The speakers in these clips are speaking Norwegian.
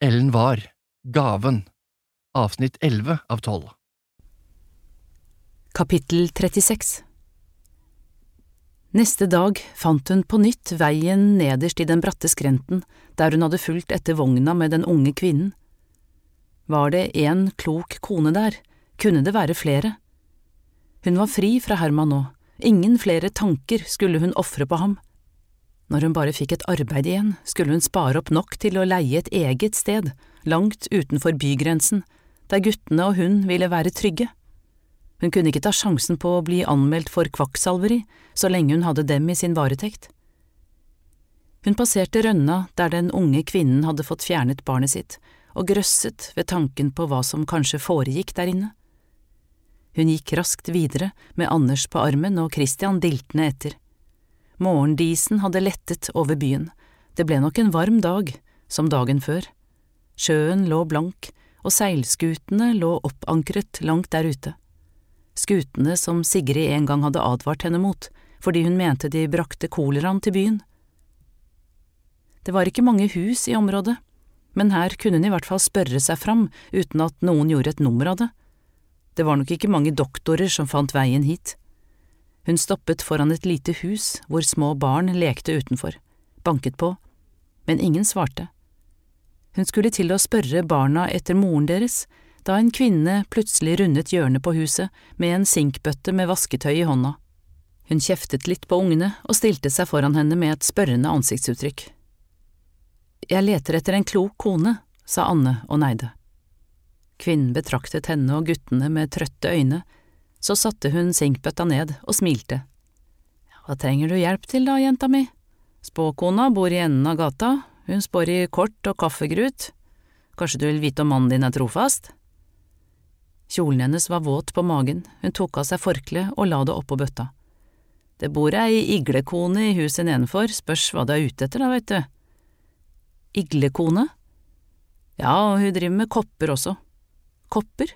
Ellen var Gaven, avsnitt 11 av 12. Kapittel 36 Neste dag fant hun på nytt veien nederst i den bratte skrenten der hun hadde fulgt etter vogna med den unge kvinnen. Var det en klok kone der, kunne det være flere. Hun var fri fra Herman nå, ingen flere tanker skulle hun ofre på ham. Når hun bare fikk et arbeid igjen, skulle hun spare opp nok til å leie et eget sted, langt utenfor bygrensen, der guttene og hun ville være trygge. Hun kunne ikke ta sjansen på å bli anmeldt for kvakksalveri så lenge hun hadde dem i sin varetekt. Hun passerte rønna der den unge kvinnen hadde fått fjernet barnet sitt, og grøsset ved tanken på hva som kanskje foregikk der inne. Hun gikk raskt videre med Anders på armen og Christian diltende etter. Morgendisen hadde lettet over byen, det ble nok en varm dag, som dagen før. Sjøen lå blank, og seilskutene lå oppankret langt der ute. Skutene som Sigrid en gang hadde advart henne mot, fordi hun mente de brakte koleraen til byen. Det var ikke mange hus i området, men her kunne hun i hvert fall spørre seg fram uten at noen gjorde et nummer av det. Det var nok ikke mange doktorer som fant veien hit. Hun stoppet foran et lite hus hvor små barn lekte utenfor, banket på, men ingen svarte. Hun skulle til å spørre barna etter moren deres, da en kvinne plutselig rundet hjørnet på huset med en sinkbøtte med vasketøy i hånda. Hun kjeftet litt på ungene og stilte seg foran henne med et spørrende ansiktsuttrykk. Jeg leter etter en klok kone, sa Anne og neide. Kvinnen betraktet henne og guttene med trøtte øyne, så satte hun sinkbøtta ned og smilte. Hva trenger du hjelp til da, jenta mi? Spåkona bor i enden av gata, hun spår i kort og kaffegrut. Kanskje du vil vite om mannen din er trofast? Kjolen hennes var våt på magen, hun tok av seg forkleet og la det oppå bøtta. Det bor ei iglekone i huset nedenfor, spørs hva du er ute etter da, vet du. Iglekone? Ja, og hun driver med kopper også. Kopper?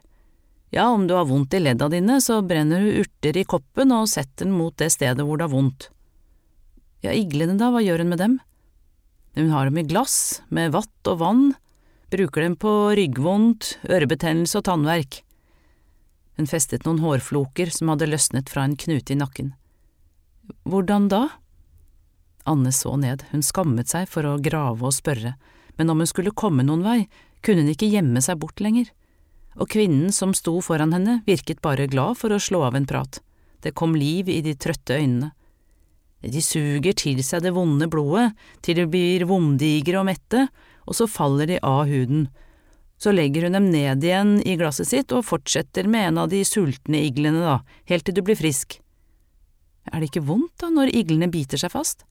Ja, om du har vondt i ledda dine, så brenner hun urter i koppen og setter den mot det stedet hvor det har vondt. Ja, iglene da, hva gjør hun med dem? Hun har dem i glass, med vatt og vann, bruker dem på ryggvondt, ørebetennelse og tannverk. Hun festet noen hårfloker som hadde løsnet fra en knute i nakken. Hvordan da? Anne så ned, hun skammet seg for å grave og spørre, men om hun skulle komme noen vei, kunne hun ikke gjemme seg bort lenger. Og kvinnen som sto foran henne, virket bare glad for å slå av en prat, det kom liv i de trøtte øynene. De suger til seg det vonde blodet, til de blir vomdigre og mette, og så faller de av huden. Så legger hun dem ned igjen i glasset sitt og fortsetter med en av de sultne iglene, da, helt til du blir frisk. Er det ikke vondt, da, når iglene biter seg fast?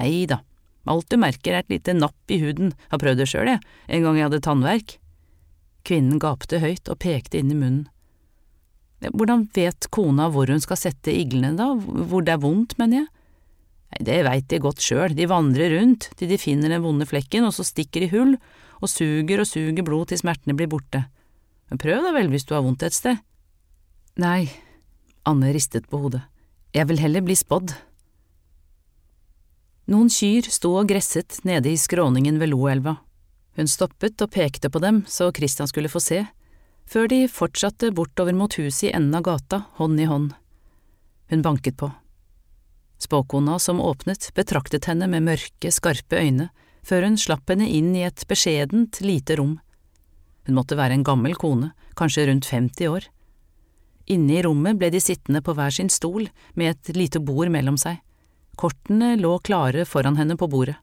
Nei da, alt du merker er et lite napp i huden, jeg har prøvd det sjøl, jeg, en gang jeg hadde tannverk. Kvinnen gapte høyt og pekte inn i munnen. Hvordan vet kona hvor hun skal sette iglene, da, hvor det er vondt, mener jeg? Nei, det veit de godt sjøl, de vandrer rundt til de finner den vonde flekken, og så stikker de hull og suger og suger blod til smertene blir borte. Men prøv da vel hvis du har vondt et sted. Nei, Anne ristet på hodet, jeg vil heller bli spådd. Noen kyr sto og gresset nede i skråningen ved Loelva. Hun stoppet og pekte på dem så Christian skulle få se, før de fortsatte bortover mot huset i enden av gata, hånd i hånd. Hun banket på. Spåkona som åpnet, betraktet henne med mørke, skarpe øyne, før hun slapp henne inn i et beskjedent, lite rom. Hun måtte være en gammel kone, kanskje rundt 50 år. Inne i rommet ble de sittende på hver sin stol, med et lite bord mellom seg. Kortene lå klare foran henne på bordet.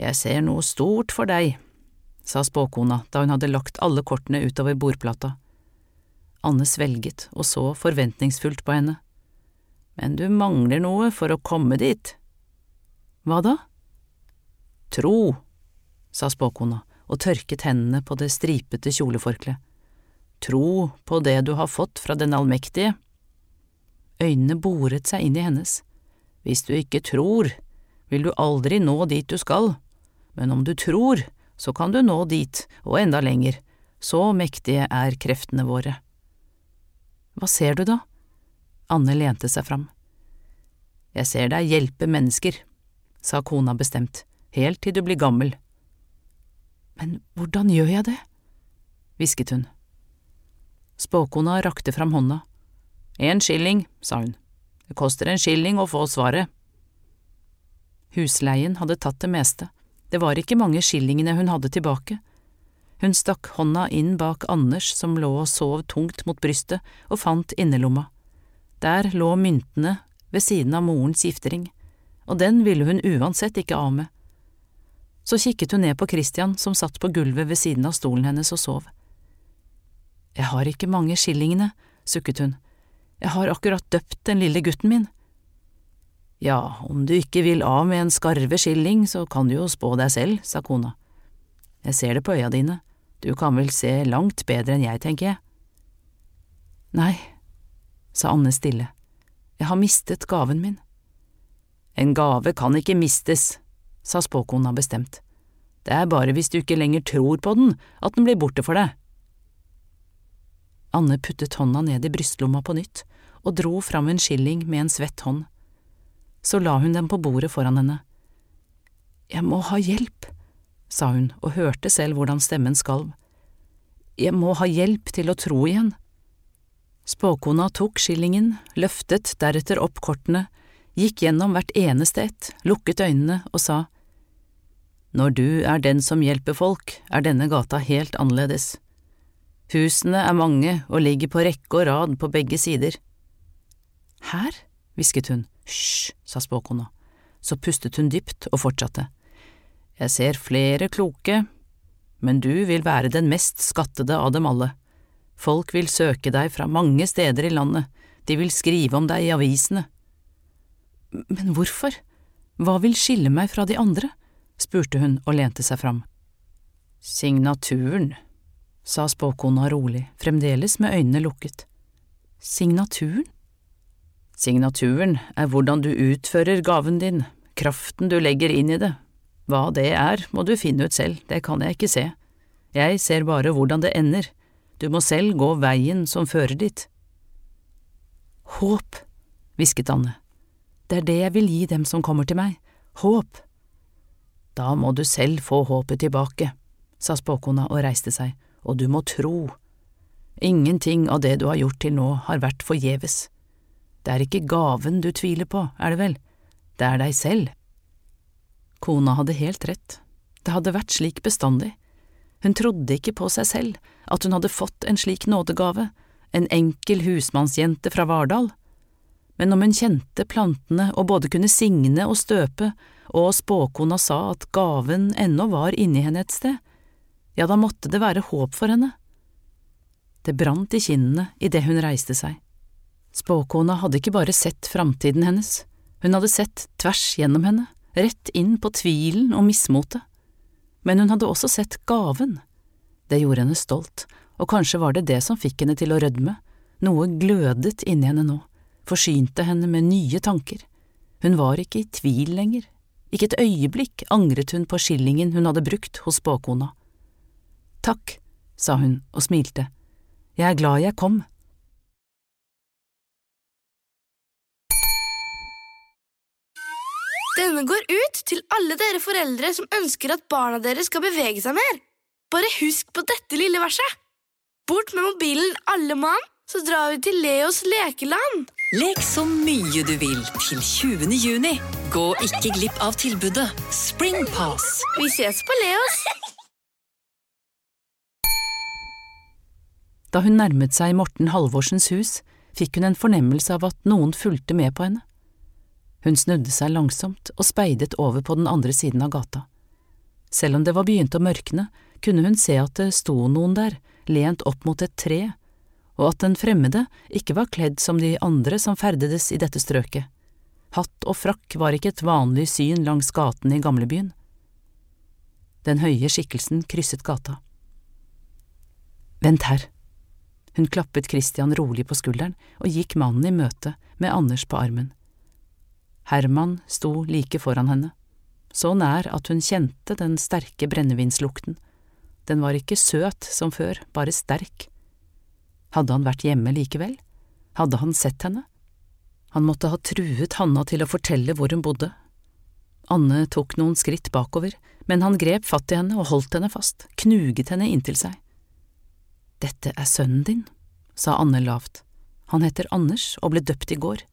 Jeg ser noe stort for deg, sa spåkona da hun hadde lagt alle kortene utover bordplata. Anne svelget og så forventningsfullt på henne. Men du mangler noe for å komme dit. Hva da? Tro, sa spåkona og tørket hendene på det stripete kjoleforkleet. Tro på det du har fått fra Den allmektige. Øynene boret seg inn i hennes. Hvis du ikke tror, vil du aldri nå dit du skal, men om du tror, så kan du nå dit, og enda lenger, så mektige er kreftene våre. Hva ser du da? Anne lente seg fram. Jeg ser deg hjelpe mennesker, sa kona bestemt, helt til du blir gammel. Men hvordan gjør jeg det? hvisket hun. Spåkona rakte fram hånda. En skilling, sa hun. Det koster en skilling å få svaret. Husleien hadde tatt det meste, det var ikke mange skillingene hun hadde tilbake. Hun stakk hånda inn bak Anders som lå og sov tungt mot brystet, og fant innerlomma. Der lå myntene ved siden av morens giftering, og den ville hun uansett ikke av med. Så kikket hun ned på Christian som satt på gulvet ved siden av stolen hennes og sov. Jeg har ikke mange skillingene, sukket hun, jeg har akkurat døpt den lille gutten min. Ja, om du ikke vil av med en skarve skilling, så kan du jo spå deg selv, sa kona. Jeg ser det på øya dine, du kan vel se langt bedre enn jeg, tenker jeg. Nei, sa Anne stille, jeg har mistet gaven min. En gave kan ikke mistes, sa spåkona bestemt. Det er bare hvis du ikke lenger tror på den at den blir borte for deg. Anne puttet hånda ned i brystlomma på nytt og dro fram en skilling med en svett hånd. Så la hun den på bordet foran henne. Jeg må ha hjelp, sa hun og hørte selv hvordan stemmen skalv. Jeg må ha hjelp til å tro igjen. Spåkona tok skillingen, løftet deretter opp kortene, gikk gjennom hvert eneste ett, lukket øynene og sa, Når du er den som hjelper folk, er denne gata helt annerledes. Husene er mange og ligger på rekke og rad på begge sider. Her, hvisket hun, hysj, sa spåkona, så pustet hun dypt og fortsatte. Jeg ser flere kloke, men du vil være den mest skattede av dem alle. Folk vil søke deg fra mange steder i landet, de vil skrive om deg i avisene. Men hvorfor, hva vil skille meg fra de andre? spurte hun og lente seg fram. Signaturen, sa spåkona rolig, fremdeles med øynene lukket. Signaturen? Signaturen er hvordan du utfører gaven din, kraften du legger inn i det. Hva det er, må du finne ut selv, det kan jeg ikke se. Jeg ser bare hvordan det ender, du må selv gå veien som fører dit. Håp, hvisket Anne, det er det jeg vil gi dem som kommer til meg, håp. Da må du selv få håpet tilbake, sa spåkona og reiste seg og du må tro. Ingenting av det du har gjort til nå har vært forgjeves. Det er ikke gaven du tviler på, er det vel, det er deg selv. Kona hadde helt rett, det hadde vært slik bestandig. Hun trodde ikke på seg selv, at hun hadde fått en slik nådegave, en enkel husmannsjente fra Vardal. Men om hun kjente plantene og både kunne signe og støpe, og spåkona sa at gaven ennå var inni henne et sted, ja, da måtte det være håp for henne. Det brant i kinnene idet hun reiste seg. Spåkona hadde ikke bare sett framtiden hennes, hun hadde sett tvers gjennom henne, rett inn på tvilen og mismotet. Men hun hadde også sett gaven. Det gjorde henne stolt, og kanskje var det det som fikk henne til å rødme, noe glødet inni henne nå, forsynte henne med nye tanker. Hun var ikke i tvil lenger, ikke et øyeblikk angret hun på skillingen hun hadde brukt hos spåkona. Takk, sa hun og smilte, jeg er glad jeg kom. Denne går ut til alle dere foreldre som ønsker at barna deres skal bevege seg mer. Bare husk på dette lille verset. Bort med mobilen, alle mann, så drar vi til Leos lekeland. Lek så mye du vil til 20. juni. Gå ikke glipp av tilbudet Springpass. Vi ses på Leos. Da hun nærmet seg Morten Halvorsens hus, fikk hun en fornemmelse av at noen fulgte med på henne. Hun snudde seg langsomt og speidet over på den andre siden av gata. Selv om det var begynt å mørkne, kunne hun se at det sto noen der, lent opp mot et tre, og at den fremmede ikke var kledd som de andre som ferdedes i dette strøket. Hatt og frakk var ikke et vanlig syn langs gatene i gamlebyen. Den høye skikkelsen krysset gata. Vent her, hun klappet Christian rolig på skulderen og gikk mannen i møte med Anders på armen. Herman sto like foran henne, så nær at hun kjente den sterke brennevinslukten. Den var ikke søt som før, bare sterk. Hadde han vært hjemme likevel? Hadde han sett henne? Han måtte ha truet Hanna til å fortelle hvor hun bodde. Anne tok noen skritt bakover, men han grep fatt i henne og holdt henne fast, knuget henne inntil seg. Dette er sønnen din, sa Anne lavt. Han heter Anders og ble døpt i går.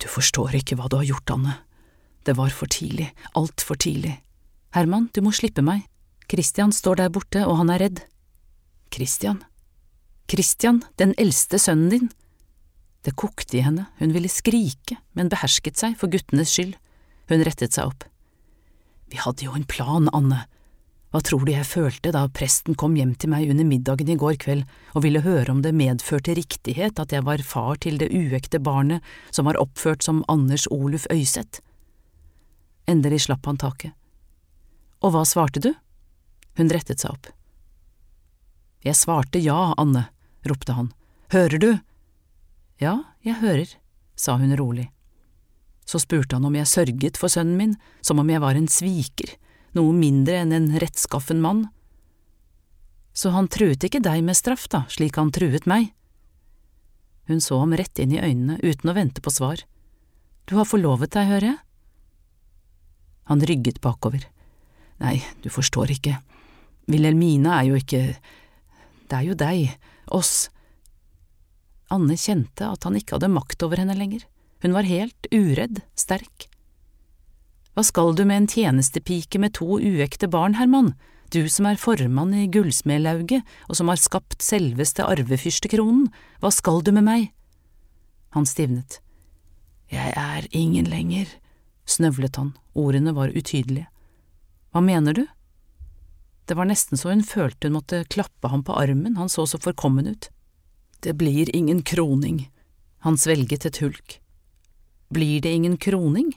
Du forstår ikke hva du har gjort, Anne. Det var for tidlig, altfor tidlig. Herman, du må slippe meg. Christian står der borte, og han er redd. Christian? Christian, den eldste sønnen din. Det kokte i henne, hun ville skrike, men behersket seg for guttenes skyld. Hun rettet seg opp. Vi hadde jo en plan, Anne. Hva tror du jeg følte da presten kom hjem til meg under middagen i går kveld og ville høre om det medførte riktighet at jeg var far til det uekte barnet som var oppført som Anders Oluf Øyseth? Endelig slapp han taket. Og hva svarte du? Hun rettet seg opp. Jeg svarte ja, Anne, ropte han. Hører du? Ja, jeg hører, sa hun rolig. Så spurte han om jeg sørget for sønnen min, som om jeg var en sviker, noe mindre enn en rettskaffen mann. Så han truet ikke deg med straff, da, slik han truet meg? Hun så ham rett inn i øynene uten å vente på svar. Du har forlovet deg, hører jeg? Han rygget bakover. Nei, du forstår ikke. Wilhelmine er jo ikke… Det er jo deg, oss. Anne kjente at han ikke hadde makt over henne lenger. Hun var helt uredd, sterk. Hva skal du med en tjenestepike med to uekte barn, Herman, du som er formann i Gullsmedlauget og som har skapt selveste arvefyrstekronen, hva skal du med meg? Han stivnet. Jeg er ingen lenger, snøvlet han, ordene var utydelige. Hva mener du? Det var nesten så hun følte hun måtte klappe ham på armen, han så så forkommen ut. Det blir ingen kroning. Han svelget et hulk. Blir det ingen kroning?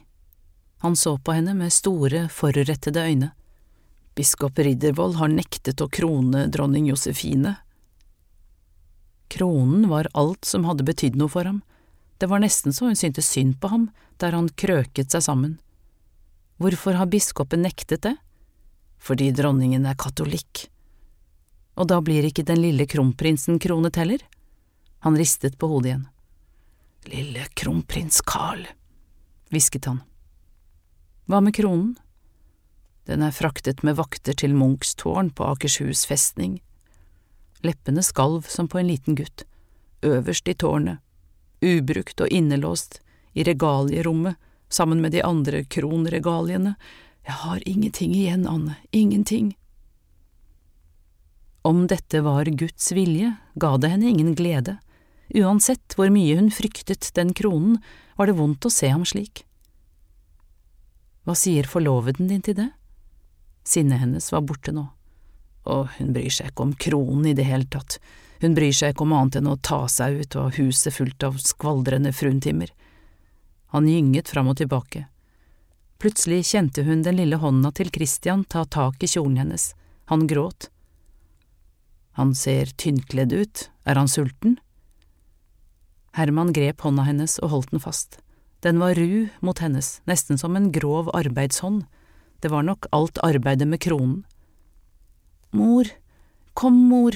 Han så på henne med store, forrettede øyne. Biskop Riddervold har nektet å krone dronning Josefine. Kronen var alt som hadde betydd noe for ham, det var nesten så hun syntes synd på ham der han krøket seg sammen. Hvorfor har biskopen nektet det? Fordi dronningen er katolikk. Og da blir ikke den lille kronprinsen kronet heller? Han ristet på hodet igjen. Lille kronprins Carl, hvisket han. Hva med kronen? Den er fraktet med vakter til Munchs tårn på Akershus festning. Leppene skalv som på en liten gutt, øverst i tårnet, ubrukt og innelåst, i regalierommet, sammen med de andre kronregaliene, jeg har ingenting igjen, Anne, ingenting. Om dette var Guds vilje, ga det henne ingen glede, uansett hvor mye hun fryktet den kronen, var det vondt å se ham slik. Hva sier forloveden din til det? Sinnet hennes var borte nå. Og hun bryr seg ikke om kronen i det hele tatt, hun bryr seg ikke om annet enn å ta seg ut og huset fullt av skvaldrende fruntimer. Han gynget fram og tilbake. Plutselig kjente hun den lille hånda til Christian ta tak i kjolen hennes, han gråt. Han ser tynnkledd ut, er han sulten? Herman grep hånda hennes og holdt den fast. Den var ru mot hennes, nesten som en grov arbeidshånd, det var nok alt arbeidet med kronen. Mor, kom, mor.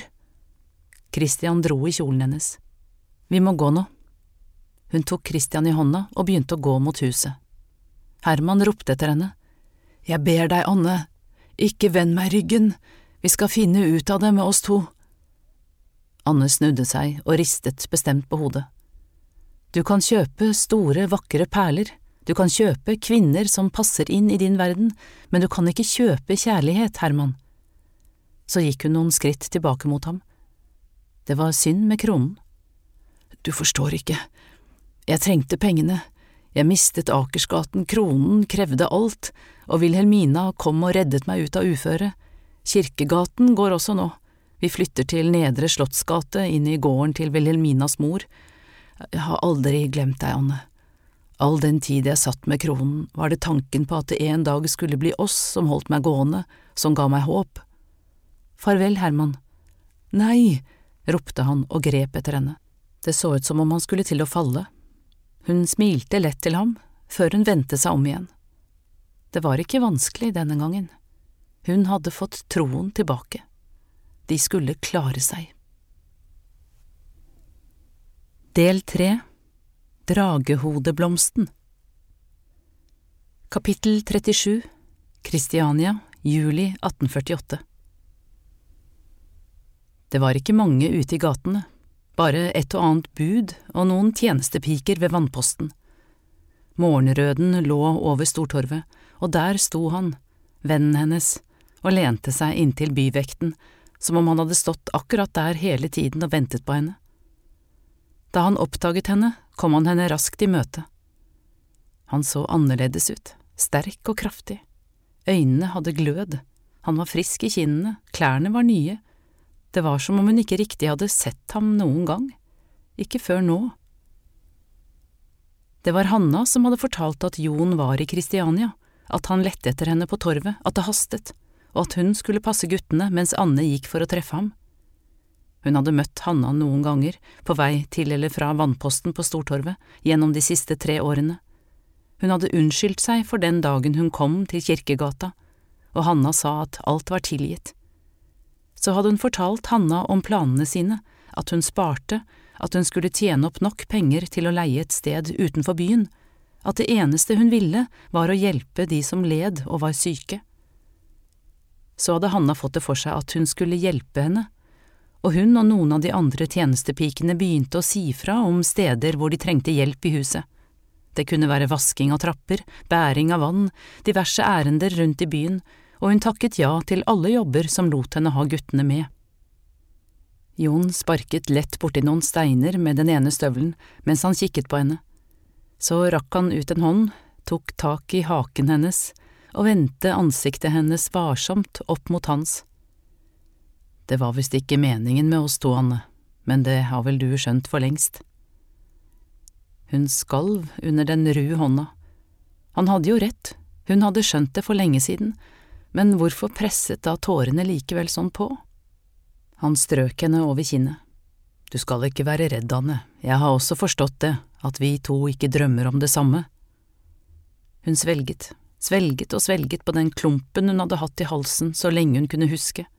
Christian dro i kjolen hennes. Vi må gå nå. Hun tok Christian i hånda og begynte å gå mot huset. Herman ropte etter henne. Jeg ber deg, Anne, ikke vend meg ryggen, vi skal finne ut av det med oss to. Anne snudde seg og ristet bestemt på hodet. Du kan kjøpe store, vakre perler, du kan kjøpe kvinner som passer inn i din verden, men du kan ikke kjøpe kjærlighet, Herman. Så gikk hun noen skritt tilbake mot ham. Det var synd med kronen. Du forstår ikke, jeg trengte pengene, jeg mistet Akersgaten, kronen krevde alt, og Wilhelmina kom og reddet meg ut av uføret. Kirkegaten går også nå, vi flytter til Nedre Slottsgate, inn i gården til Wilhelminas mor. Jeg har aldri glemt deg, Anne. All den tid jeg satt med kronen, var det tanken på at det en dag skulle bli oss som holdt meg gående, som ga meg håp. Farvel, Herman. Nei, ropte han og grep etter henne. Det så ut som om han skulle til å falle. Hun smilte lett til ham, før hun vendte seg om igjen. Det var ikke vanskelig denne gangen. Hun hadde fått troen tilbake. De skulle klare seg. Del tre Dragehodeblomsten Kapittel 37 Kristiania, juli 1848 Det var ikke mange ute i gatene, bare et og annet bud og noen tjenestepiker ved vannposten. Morgenrøden lå over Stortorvet, og der sto han, vennen hennes, og lente seg inntil byvekten, som om han hadde stått akkurat der hele tiden og ventet på henne. Da han oppdaget henne, kom han henne raskt i møte. Han så annerledes ut, sterk og kraftig. Øynene hadde glød, han var frisk i kinnene, klærne var nye. Det var som om hun ikke riktig hadde sett ham noen gang, ikke før nå. Det var Hanna som hadde fortalt at Jon var i Kristiania, at han lette etter henne på torvet, at det hastet, og at hun skulle passe guttene mens Anne gikk for å treffe ham. Hun hadde møtt Hanna noen ganger, på vei til eller fra vannposten på Stortorvet, gjennom de siste tre årene. Hun hadde unnskyldt seg for den dagen hun kom til Kirkegata, og Hanna sa at alt var tilgitt. Så hadde hun fortalt Hanna om planene sine, at hun sparte, at hun skulle tjene opp nok penger til å leie et sted utenfor byen, at det eneste hun ville var å hjelpe de som led og var syke. Så hadde Hanna fått det for seg at hun skulle hjelpe henne, og hun og noen av de andre tjenestepikene begynte å si fra om steder hvor de trengte hjelp i huset. Det kunne være vasking av trapper, bæring av vann, diverse ærender rundt i byen, og hun takket ja til alle jobber som lot henne ha guttene med. Jon sparket lett borti noen steiner med den ene støvelen mens han kikket på henne. Så rakk han ut en hånd, tok tak i haken hennes og vendte ansiktet hennes varsomt opp mot hans. Det var visst ikke meningen med oss to, Anne, men det har vel du skjønt for lengst. Hun skalv under den ru hånda. Han hadde jo rett, hun hadde skjønt det for lenge siden, men hvorfor presset da tårene likevel sånn på? Han strøk henne over kinnet. Du skal ikke være redd, Anne, jeg har også forstått det, at vi to ikke drømmer om det samme. Hun svelget, svelget og svelget på den klumpen hun hadde hatt i halsen så lenge hun kunne huske.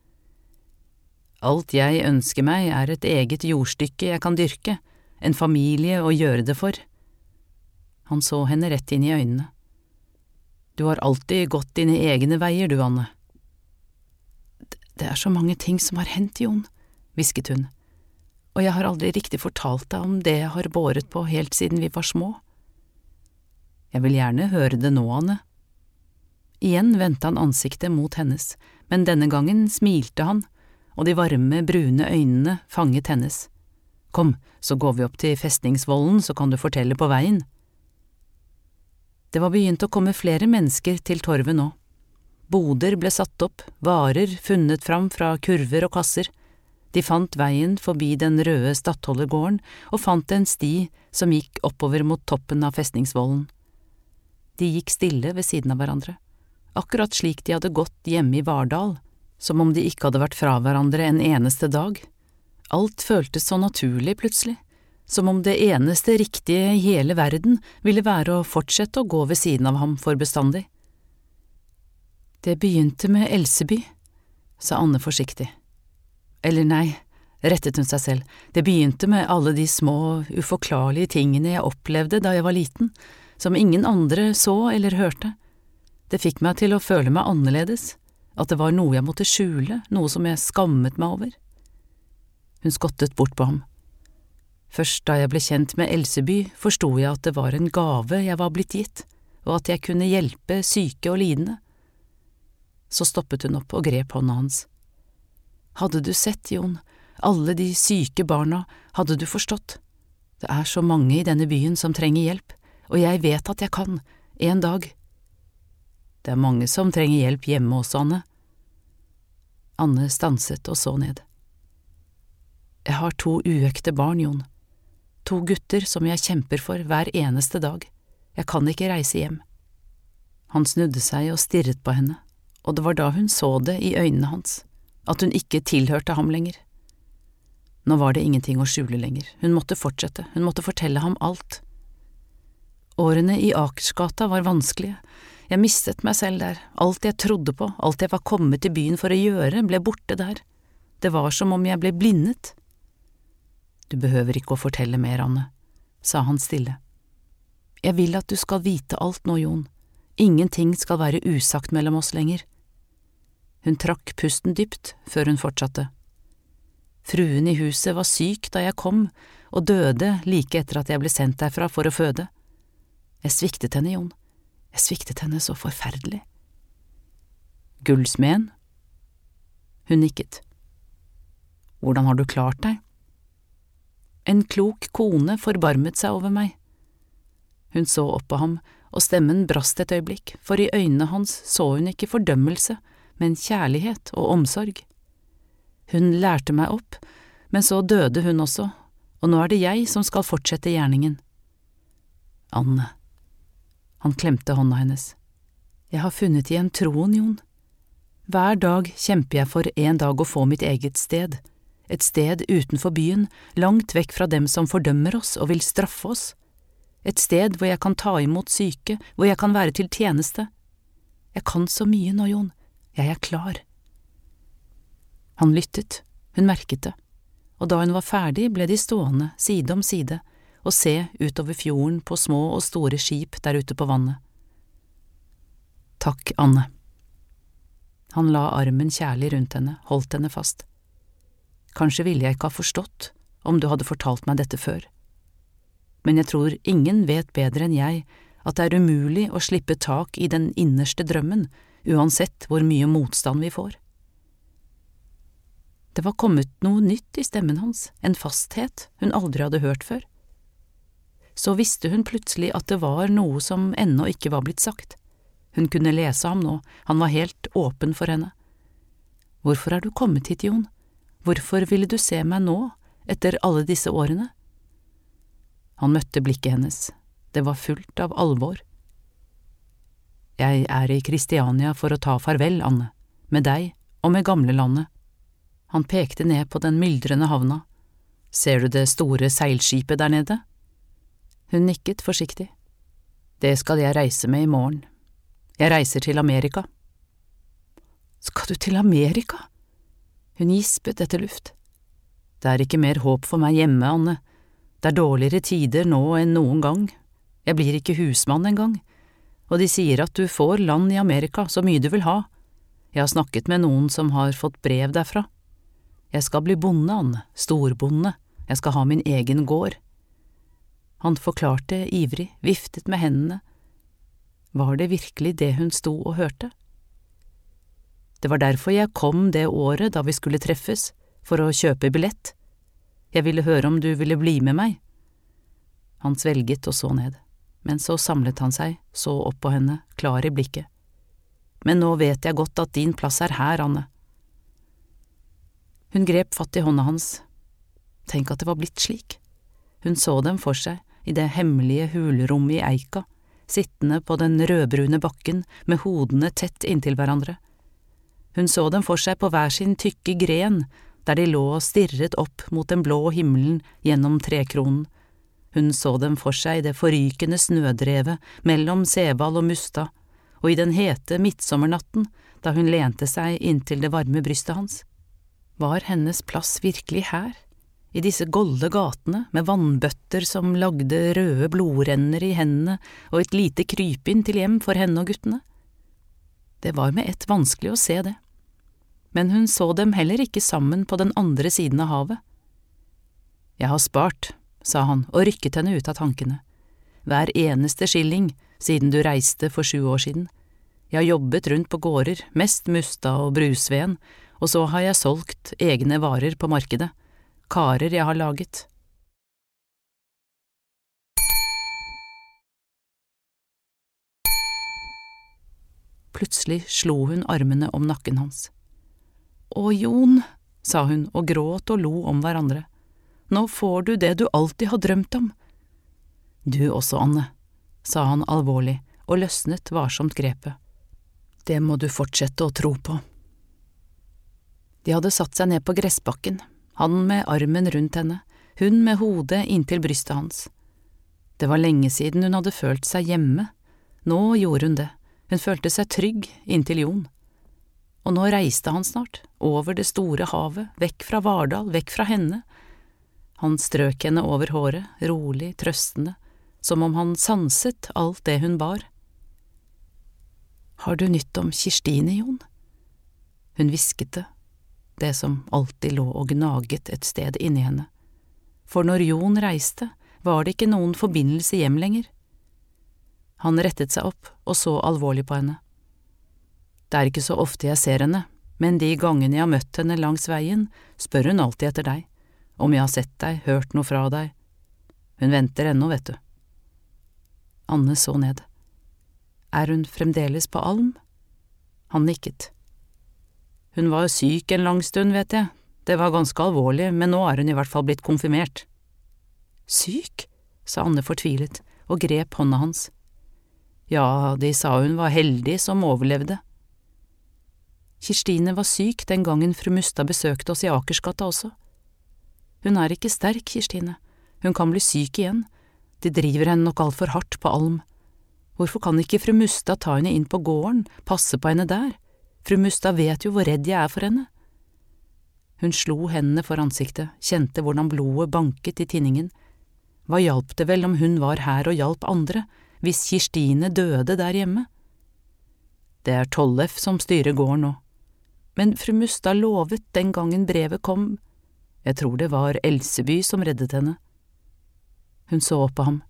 Alt jeg ønsker meg er et eget jordstykke jeg kan dyrke, en familie å gjøre det for. Han så henne rett inn i øynene. Du har alltid gått dine egne veier, du, Anne. Det er så mange ting som har hendt, Jon, hvisket hun, og jeg har aldri riktig fortalt deg om det jeg har båret på helt siden vi var små. Jeg vil gjerne høre det nå, Anne. Igjen vendte han ansiktet mot hennes, men denne gangen smilte han, og de varme, brune øynene fanget hennes. Kom, så går vi opp til festningsvollen, så kan du fortelle på veien. Det var begynt å komme flere mennesker til torvet nå. Boder ble satt opp, varer funnet fram fra kurver og kasser. De fant veien forbi den røde stattholdergården og fant en sti som gikk oppover mot toppen av festningsvollen. De gikk stille ved siden av hverandre, akkurat slik de hadde gått hjemme i Vardal, som om de ikke hadde vært fra hverandre en eneste dag. Alt føltes så naturlig plutselig, som om det eneste riktige i hele verden ville være å fortsette å gå ved siden av ham for bestandig. Det begynte med Elseby, sa Anne forsiktig. Eller nei, rettet hun seg selv, det begynte med alle de små, uforklarlige tingene jeg opplevde da jeg var liten, som ingen andre så eller hørte. Det fikk meg til å føle meg annerledes, at det var noe jeg måtte skjule, noe som jeg skammet meg over. Hun skottet bort på ham. Først da jeg ble kjent med Elseby, forsto jeg at det var en gave jeg var blitt gitt, og at jeg kunne hjelpe syke og lidende. Så stoppet hun opp og grep hånda hans. Hadde du sett, Jon, alle de syke barna, hadde du forstått. Det er så mange i denne byen som trenger hjelp, og jeg vet at jeg kan, en dag. Det er mange som trenger hjelp hjemme også, Anne. Anne stanset og så ned. Jeg har to uekte barn, Jon. To gutter som jeg kjemper for hver eneste dag. Jeg kan ikke reise hjem. Han snudde seg og stirret på henne, og det var da hun så det i øynene hans, at hun ikke tilhørte ham lenger. Nå var det ingenting å skjule lenger, hun måtte fortsette, hun måtte fortelle ham alt. Årene i Akersgata var vanskelige, jeg mistet meg selv der, alt jeg trodde på, alt jeg var kommet til byen for å gjøre, ble borte der, det var som om jeg ble blindet. Du behøver ikke å fortelle mer, Anne, sa han stille. Jeg vil at du skal vite alt nå, Jon, ingenting skal være usagt mellom oss lenger. Hun trakk pusten dypt før hun fortsatte. Fruen i huset var syk da jeg kom, og døde like etter at jeg ble sendt derfra for å føde. Jeg sviktet henne, Jon, jeg sviktet henne så forferdelig. Gullsmeden? Hun nikket. Hvordan har du klart deg? En klok kone forbarmet seg over meg. Hun så opp på ham, og stemmen brast et øyeblikk, for i øynene hans så hun ikke fordømmelse, men kjærlighet og omsorg. Hun lærte meg opp, men så døde hun også, og nå er det jeg som skal fortsette gjerningen. Anne. Han klemte hånda hennes. Jeg har funnet igjen troen, Jon. Hver dag kjemper jeg for en dag å få mitt eget sted, et sted utenfor byen, langt vekk fra dem som fordømmer oss og vil straffe oss, et sted hvor jeg kan ta imot syke, hvor jeg kan være til tjeneste. Jeg kan så mye nå, Jon, jeg er klar. Han lyttet, hun merket det, og da hun var ferdig, ble de stående side om side og se utover fjorden på små og store skip der ute på vannet. Takk, Anne. Han la armen kjærlig rundt henne, holdt henne fast. Kanskje ville jeg ikke ha forstått om du hadde fortalt meg dette før, men jeg tror ingen vet bedre enn jeg at det er umulig å slippe tak i den innerste drømmen, uansett hvor mye motstand vi får. Det var kommet noe nytt i stemmen hans, en fasthet hun aldri hadde hørt før. Så visste hun plutselig at det var noe som ennå ikke var blitt sagt. Hun kunne lese ham nå, han var helt åpen for henne. Hvorfor er du kommet hit, Jon? Hvorfor ville du se meg nå, etter alle disse årene? Han møtte blikket hennes, det var fullt av alvor. Jeg er i Kristiania for å ta farvel, Anne, med deg og med gamlelandet. Han pekte ned på den myldrende havna. Ser du det store seilskipet der nede? Hun nikket forsiktig. Det skal jeg reise med i morgen. Jeg reiser til Amerika. Skal du til Amerika? Hun gispet etter luft. Det er ikke mer håp for meg hjemme, Anne. Det er dårligere tider nå enn noen gang. Jeg blir ikke husmann engang. Og de sier at du får land i Amerika, så mye du vil ha. Jeg har snakket med noen som har fått brev derfra. Jeg skal bli bonde, Anne, storbonde, jeg skal ha min egen gård. Han forklarte ivrig, viftet med hendene. Var det virkelig det hun sto og hørte? Det var derfor jeg kom det året da vi skulle treffes, for å kjøpe billett. Jeg ville høre om du ville bli med meg. Han svelget og så ned, men så samlet han seg, så opp på henne, klar i blikket. Men nå vet jeg godt at din plass er her, Anne. Hun grep fatt i hånda hans. Tenk at det var blitt slik. Hun så dem for seg i det hemmelige hulrommet i eika, sittende på den rødbrune bakken med hodene tett inntil hverandre. Hun så dem for seg på hver sin tykke gren, der de lå og stirret opp mot den blå himmelen gjennom trekronen. Hun så dem for seg i det forrykende snødrevet mellom Sevald og Mustad, og i den hete midtsommernatten da hun lente seg inntil det varme brystet hans. Var hennes plass virkelig her, i disse golde gatene med vannbøtter som lagde røde blodrenner i hendene og et lite krypinn til hjem for henne og guttene? Det var med ett vanskelig å se det, men hun så dem heller ikke sammen på den andre siden av havet. Jeg har spart, sa han og rykket henne ut av tankene, hver eneste skilling siden du reiste for sju år siden. Jeg har jobbet rundt på gårder, mest Mustad og Brusveen, og så har jeg solgt egne varer på markedet, karer jeg har laget. Plutselig slo hun armene om nakken hans. Å, Jon, sa hun og gråt og lo om hverandre, nå får du det du alltid har drømt om. Du også, Anne, sa han alvorlig og løsnet varsomt grepet. Det må du fortsette å tro på. De hadde satt seg ned på gressbakken, han med armen rundt henne, hun med hodet inntil brystet hans. Det var lenge siden hun hadde følt seg hjemme, nå gjorde hun det, hun følte seg trygg inntil Jon. Og nå reiste han snart, over det store havet, vekk fra Vardal, vekk fra henne. Han strøk henne over håret, rolig, trøstende, som om han sanset alt det hun bar. Har du nytt om Kirstine, Jon? Hun hvisket det, det som alltid lå og gnaget et sted inni henne, for når Jon reiste, var det ikke noen forbindelse hjem lenger. Han rettet seg opp og så alvorlig på henne. Det er ikke så ofte jeg ser henne, men de gangene jeg har møtt henne langs veien, spør hun alltid etter deg, om jeg har sett deg, hørt noe fra deg. Hun venter ennå, vet du. Anne så ned. Er hun fremdeles på Alm? Han nikket. Hun var syk en lang stund, vet jeg, det var ganske alvorlig, men nå er hun i hvert fall blitt konfirmert. Syk? sa Anne fortvilet og grep hånda hans. Ja, de sa hun var heldig som overlevde. Kirstine var syk den gangen fru Mustad besøkte oss i Akersgata også. Hun er ikke sterk, Kirstine, hun kan bli syk igjen, de driver henne nok altfor hardt på Alm. Hvorfor kan ikke fru Mustad ta henne inn på gården, passe på henne der, fru Mustad vet jo hvor redd jeg er for henne. Hun slo hendene for ansiktet, kjente hvordan blodet banket i tinningen. Hva hjalp det vel om hun var her og hjalp andre, hvis Kirstine døde der hjemme? Det er Tollef som styrer gården nå men fru Mustad lovet den gangen brevet kom, jeg tror det var Elseby som reddet henne. Hun så opp på ham.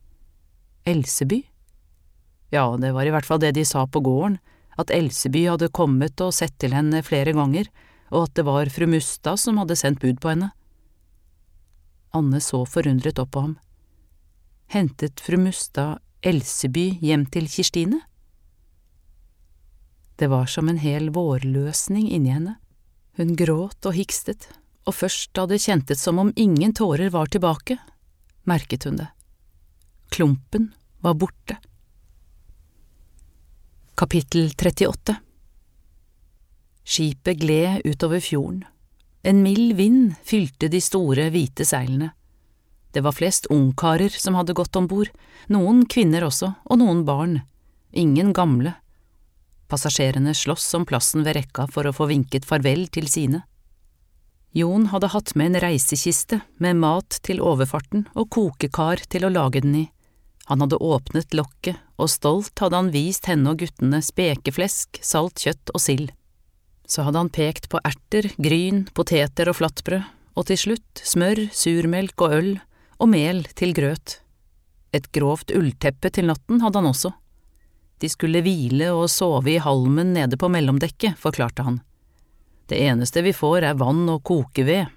Elseby? Ja, det var i hvert fall det de sa på gården, at Elseby hadde kommet og sett til henne flere ganger, og at det var fru Mustad som hadde sendt bud på henne. Anne så forundret opp på ham. Hentet fru Mustad Elseby hjem til Kirstine? Det var som en hel vårløsning inni henne. Hun gråt og hikstet, og først da det kjentes som om ingen tårer var tilbake, merket hun det. Klumpen var borte. Kapittel 38 Skipet gled utover fjorden. En mild vind fylte de store, hvite seilene. Det var flest ungkarer som hadde gått om bord, noen kvinner også, og noen barn, ingen gamle, Passasjerene sloss om plassen ved rekka for å få vinket farvel til sine. Jon hadde hatt med en reisekiste med mat til overfarten og kokekar til å lage den i. Han hadde åpnet lokket, og stolt hadde han vist henne og guttene spekeflesk, salt kjøtt og sild. Så hadde han pekt på erter, gryn, poteter og flatbrød, og til slutt smør, surmelk og øl, og mel til grøt. Et grovt ullteppe til natten hadde han også. De skulle hvile og sove i halmen nede på mellomdekket, forklarte han. Det eneste vi får er vann og kokeved.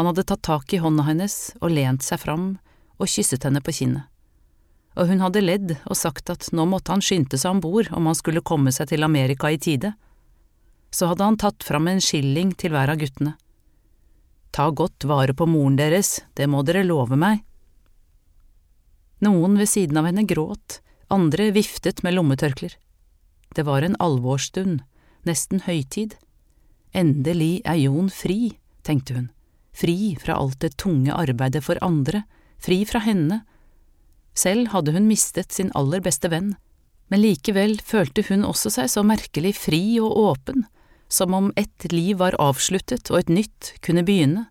Han hadde tatt tak i hånda hennes og lent seg fram og kysset henne på kinnet. Og hun hadde ledd og sagt at nå måtte han skynde seg om bord om han skulle komme seg til Amerika i tide. Så hadde han tatt fram en skilling til hver av guttene. Ta godt vare på moren deres, det må dere love meg. Noen ved siden av henne gråt, andre viftet med lommetørklær. Det var en alvorsstund, nesten høytid. Endelig er Jon fri, tenkte hun, fri fra alt det tunge arbeidet for andre, fri fra henne. Selv hadde hun mistet sin aller beste venn, men likevel følte hun også seg så merkelig fri og åpen, som om ett liv var avsluttet og et nytt kunne begynne.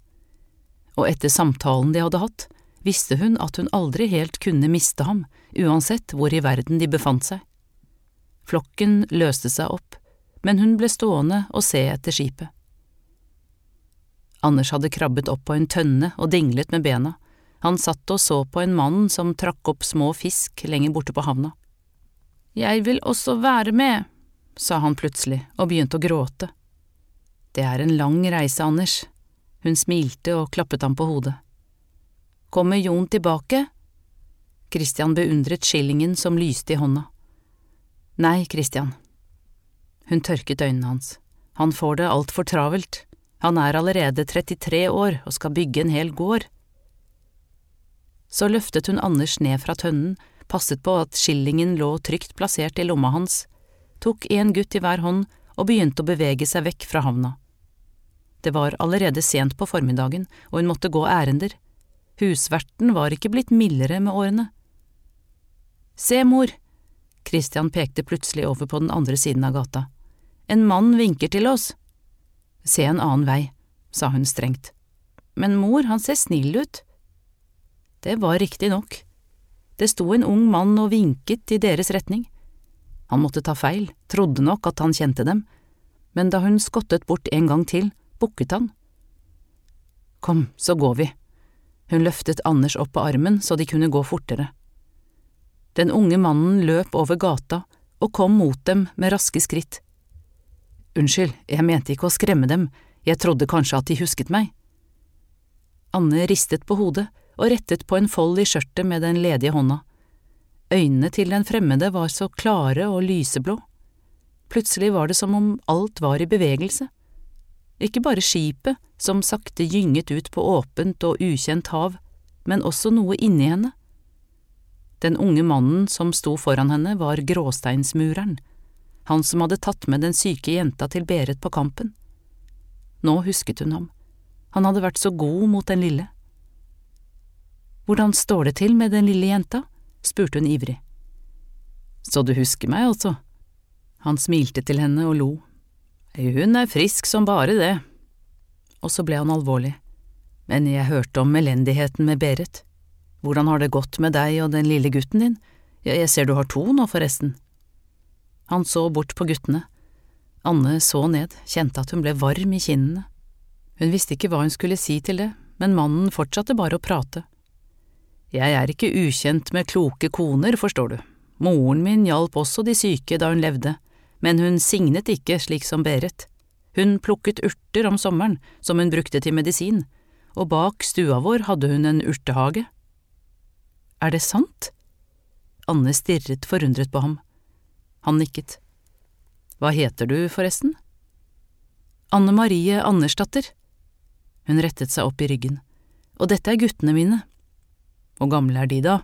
Og etter samtalen de hadde hatt, visste hun at hun aldri helt kunne miste ham, uansett hvor i verden de befant seg. Flokken løste seg opp, men hun ble stående og se etter skipet. Anders hadde krabbet opp på en tønne og dinglet med bena, han satt og så på en mann som trakk opp små fisk lenger borte på havna. Jeg vil også være med, sa han plutselig og begynte å gråte. Det er en lang reise, Anders. Hun smilte og klappet ham på hodet. Kommer Jon tilbake? Christian beundret skillingen som lyste i hånda. Nei, Christian. Hun tørket øynene hans. Han får det altfor travelt. Han er allerede 33 år og skal bygge en hel gård. Så løftet hun Anders ned fra tønnen, passet på at skillingen lå trygt plassert i lomma hans, tok en gutt i hver hånd og begynte å bevege seg vekk fra havna. Det var allerede sent på formiddagen, og hun måtte gå ærender. Husverten var ikke blitt mildere med årene. Se, mor! Christian pekte plutselig over på den andre siden av gata. En mann vinker til oss. Se en annen vei, sa hun strengt. Men mor, han ser snill ut. Det var riktig nok. Det sto en ung mann og vinket i deres retning. Han måtte ta feil, trodde nok at han kjente dem, men da hun skottet bort en gang til, bukket han. Kom, så går vi. Hun løftet Anders opp på armen så de kunne gå fortere. Den unge mannen løp over gata og kom mot dem med raske skritt. Unnskyld, jeg mente ikke å skremme dem, jeg trodde kanskje at de husket meg. Anne ristet på hodet og rettet på en fold i skjørtet med den ledige hånda. Øynene til den fremmede var så klare og lyseblå. Plutselig var det som om alt var i bevegelse. Ikke bare skipet, som sakte gynget ut på åpent og ukjent hav, men også noe inni henne. Den unge mannen som sto foran henne, var gråsteinsmureren, han som hadde tatt med den syke jenta til Berit på kampen. Nå husket hun ham, han hadde vært så god mot den lille. Hvordan står det til med den lille jenta? spurte hun ivrig. Så du husker meg, altså? Han smilte til henne og lo. Hun er frisk som bare det. Og så ble han alvorlig. Men jeg hørte om elendigheten med Berit. Hvordan har det gått med deg og den lille gutten din? Jeg ser du har to nå, forresten. Han så bort på guttene. Anne så ned, kjente at hun ble varm i kinnene. Hun visste ikke hva hun skulle si til det, men mannen fortsatte bare å prate. Jeg er ikke ukjent med kloke koner, forstår du. Moren min hjalp også de syke da hun levde, men hun signet ikke slik som Berit. Hun plukket urter om sommeren, som hun brukte til medisin, og bak stua vår hadde hun en urtehage. Er det sant? Anne stirret forundret på ham. Han nikket. Hva heter du, forresten? Anne Marie Andersdatter. Hun rettet seg opp i ryggen. Og dette er guttene mine. Hvor gamle er de, da?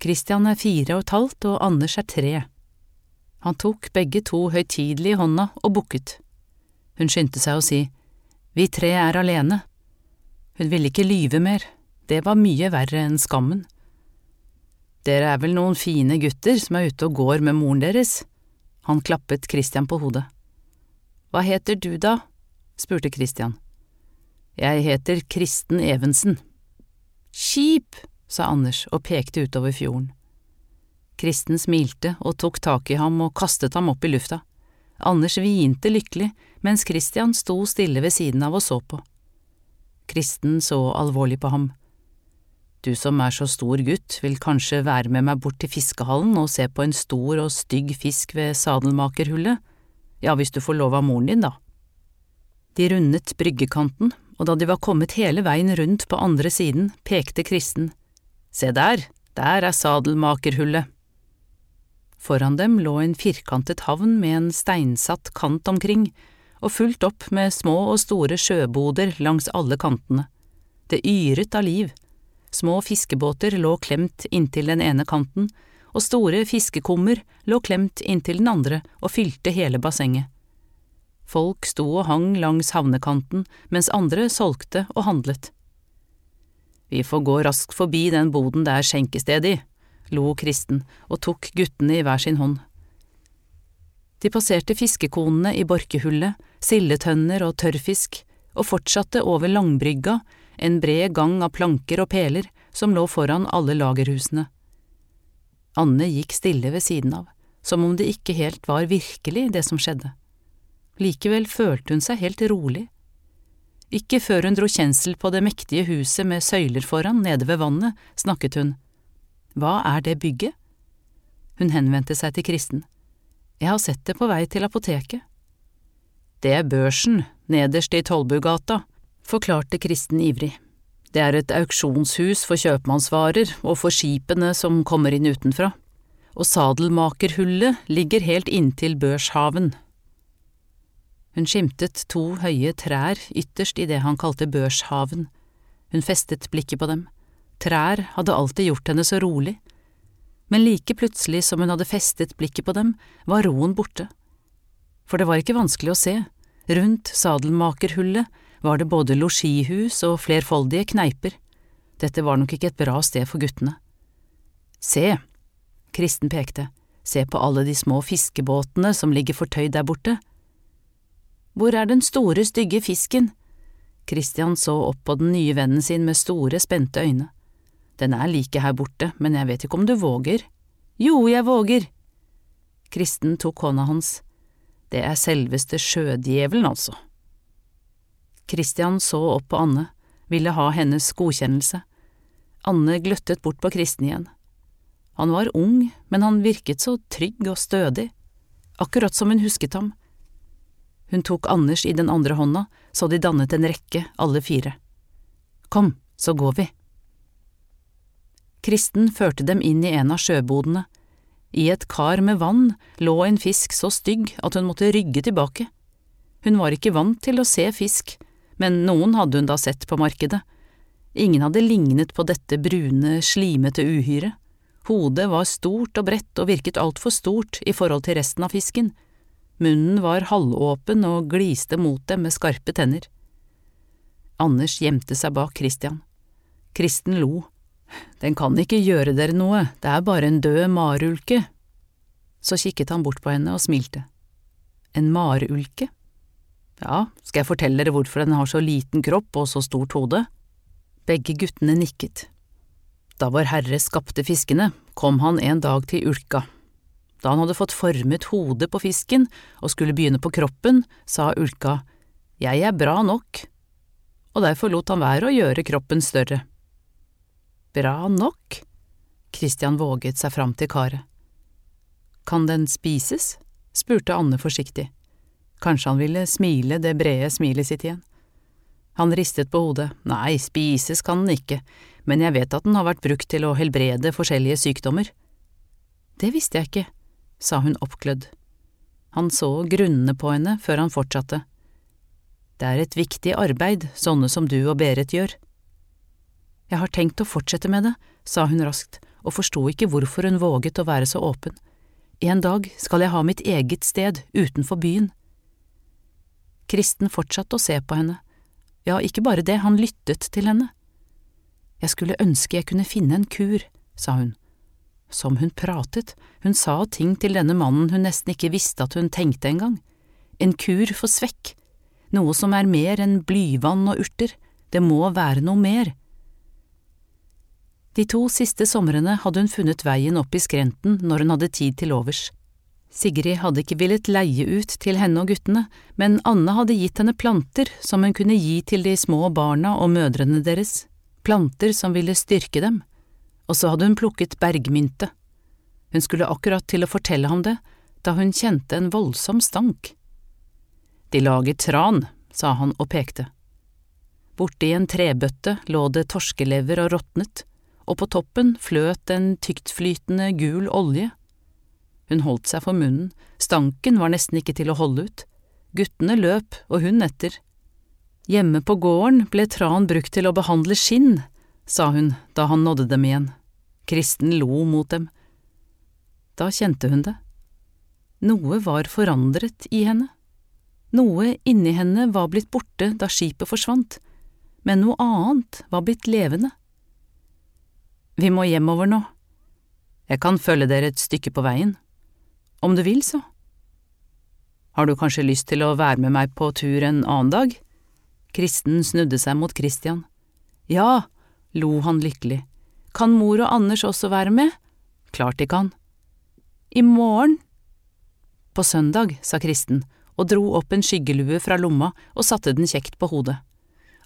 Christian er fire og et halvt, og Anders er tre. Han tok begge to høytidelig i hånda og bukket. Hun skyndte seg å si, Vi tre er alene. Hun ville ikke lyve mer, det var mye verre enn skammen. Dere er vel noen fine gutter som er ute og går med moren deres? Han klappet Christian på hodet. Hva heter du da? spurte Christian. Jeg heter Kristen Evensen. Skip, sa Anders og pekte utover fjorden. Kristen smilte og tok tak i ham og kastet ham opp i lufta. Anders hvinte lykkelig, mens Christian sto stille ved siden av og så på. Kristen så alvorlig på ham. Du som er så stor gutt, vil kanskje være med meg bort til fiskehallen og se på en stor og stygg fisk ved sadelmakerhullet, ja, hvis du får lov av moren din, da. De rundet bryggekanten, og da de var kommet hele veien rundt på andre siden, pekte Kristen. Se der, der er sadelmakerhullet. Foran dem lå en firkantet havn med en steinsatt kant omkring, og fulgt opp med små og store sjøboder langs alle kantene. Det yret av liv. Små fiskebåter lå klemt inntil den ene kanten, og store fiskekummer lå klemt inntil den andre og fylte hele bassenget. Folk sto og hang langs havnekanten mens andre solgte og handlet. Vi får gå raskt forbi den boden det er skjenkested i, lo Kristen og tok guttene i hver sin hånd. De passerte fiskekonene i Borkehullet, sildetønner og tørrfisk, og fortsatte over Langbrygga, en bred gang av planker og peler som lå foran alle lagerhusene. Anne gikk stille ved siden av, som om det ikke helt var virkelig det som skjedde. Likevel følte hun seg helt rolig. Ikke før hun dro kjensel på det mektige huset med søyler foran nede ved vannet, snakket hun. Hva er det bygget? Hun henvendte seg til Kristen. Jeg har sett det på vei til apoteket. Det er børsen, nederst i Tollbugata, forklarte Kristen ivrig. Det er et auksjonshus for kjøpmannsvarer og for skipene som kommer inn utenfra, og sadelmakerhullet ligger helt inntil børshaven. Hun skimtet to høye trær ytterst i det han kalte børshaven. Hun festet blikket på dem. Trær hadde alltid gjort henne så rolig, men like plutselig som hun hadde festet blikket på dem, var roen borte. For det var ikke vanskelig å se, rundt sadelmakerhullet var det både losjihus og flerfoldige kneiper. Dette var nok ikke et bra sted for guttene. Se, Kristen pekte, se på alle de små fiskebåtene som ligger fortøyd der borte. Hvor er den store, stygge fisken? Christian så opp på den nye vennen sin med store, spente øyne. Den er like her borte, men jeg vet ikke om du våger. Jo, jeg våger. Kristen tok hånda hans. Det er selveste sjødjevelen, altså. Christian så opp på Anne, ville ha hennes godkjennelse. Anne gløttet bort på Kristen igjen. Han var ung, men han virket så trygg og stødig, akkurat som hun husket ham. Hun tok Anders i den andre hånda, så de dannet en rekke, alle fire. Kom, så går vi. Kristen førte dem inn i en av sjøbodene. I et kar med vann lå en fisk så stygg at hun måtte rygge tilbake. Hun var ikke vant til å se fisk, men noen hadde hun da sett på markedet. Ingen hadde lignet på dette brune, slimete uhyret. Hodet var stort og bredt og virket altfor stort i forhold til resten av fisken. Munnen var halvåpen og gliste mot dem med skarpe tenner. Anders gjemte seg bak Christian. Kristen lo. Den kan ikke gjøre dere noe, det er bare en død marulke. Så kikket han bort på henne og smilte. En marulke? Ja, skal jeg fortelle dere hvorfor den har så liten kropp og så stort hode? Begge guttene nikket. Da Vår Herre skapte fiskene, kom han en dag til Ulka. Da han hadde fått formet hodet på fisken og skulle begynne på kroppen, sa Ulka, Jeg er bra nok, og derfor lot han være å gjøre kroppen større. Bra nok? Christian våget seg fram til karet. Kan den spises? spurte Anne forsiktig. Kanskje han ville smile det brede smilet sitt igjen. Han ristet på hodet. Nei, spises kan den ikke, men jeg vet at den har vært brukt til å helbrede forskjellige sykdommer. Det visste jeg ikke, sa hun oppglødd. Han så grunnene på henne før han fortsatte. Det er et viktig arbeid sånne som du og Berit gjør. Jeg har tenkt å fortsette med det, sa hun raskt, og forsto ikke hvorfor hun våget å være så åpen. En dag skal jeg ha mitt eget sted utenfor byen. Kristen fortsatte å se på henne. Ja, ikke bare det, han lyttet til henne. Jeg skulle ønske jeg kunne finne en kur, sa hun. Som hun pratet, hun sa ting til denne mannen hun nesten ikke visste at hun tenkte engang. En kur for svekk, noe som er mer enn blyvann og urter, det må være noe mer. De to siste somrene hadde hun funnet veien opp i skrenten når hun hadde tid til overs. Sigrid hadde ikke villet leie ut til henne og guttene, men Anne hadde gitt henne planter som hun kunne gi til de små barna og mødrene deres, planter som ville styrke dem, og så hadde hun plukket bergmynte. Hun skulle akkurat til å fortelle ham det, da hun kjente en voldsom stank. De lager tran, sa han og pekte. Borti en trebøtte lå det torskelever og råtnet, og på toppen fløt en tyktflytende gul olje. Hun holdt seg for munnen, stanken var nesten ikke til å holde ut. Guttene løp, og hun etter. Hjemme på gården ble tran brukt til å behandle skinn, sa hun da han nådde dem igjen. Kristen lo mot dem. Da kjente hun det. Noe var forandret i henne. Noe inni henne var blitt borte da skipet forsvant, men noe annet var blitt levende. Vi må hjemover nå. Jeg kan følge dere et stykke på veien. Om du vil, så. Har du kanskje lyst til å være med meg på tur en annen dag? Kristen snudde seg mot Christian. Ja, lo han lykkelig. Kan mor og Anders også være med? Klart de kan. I morgen? På søndag, sa Kristen og dro opp en skyggelue fra lomma og satte den kjekt på hodet.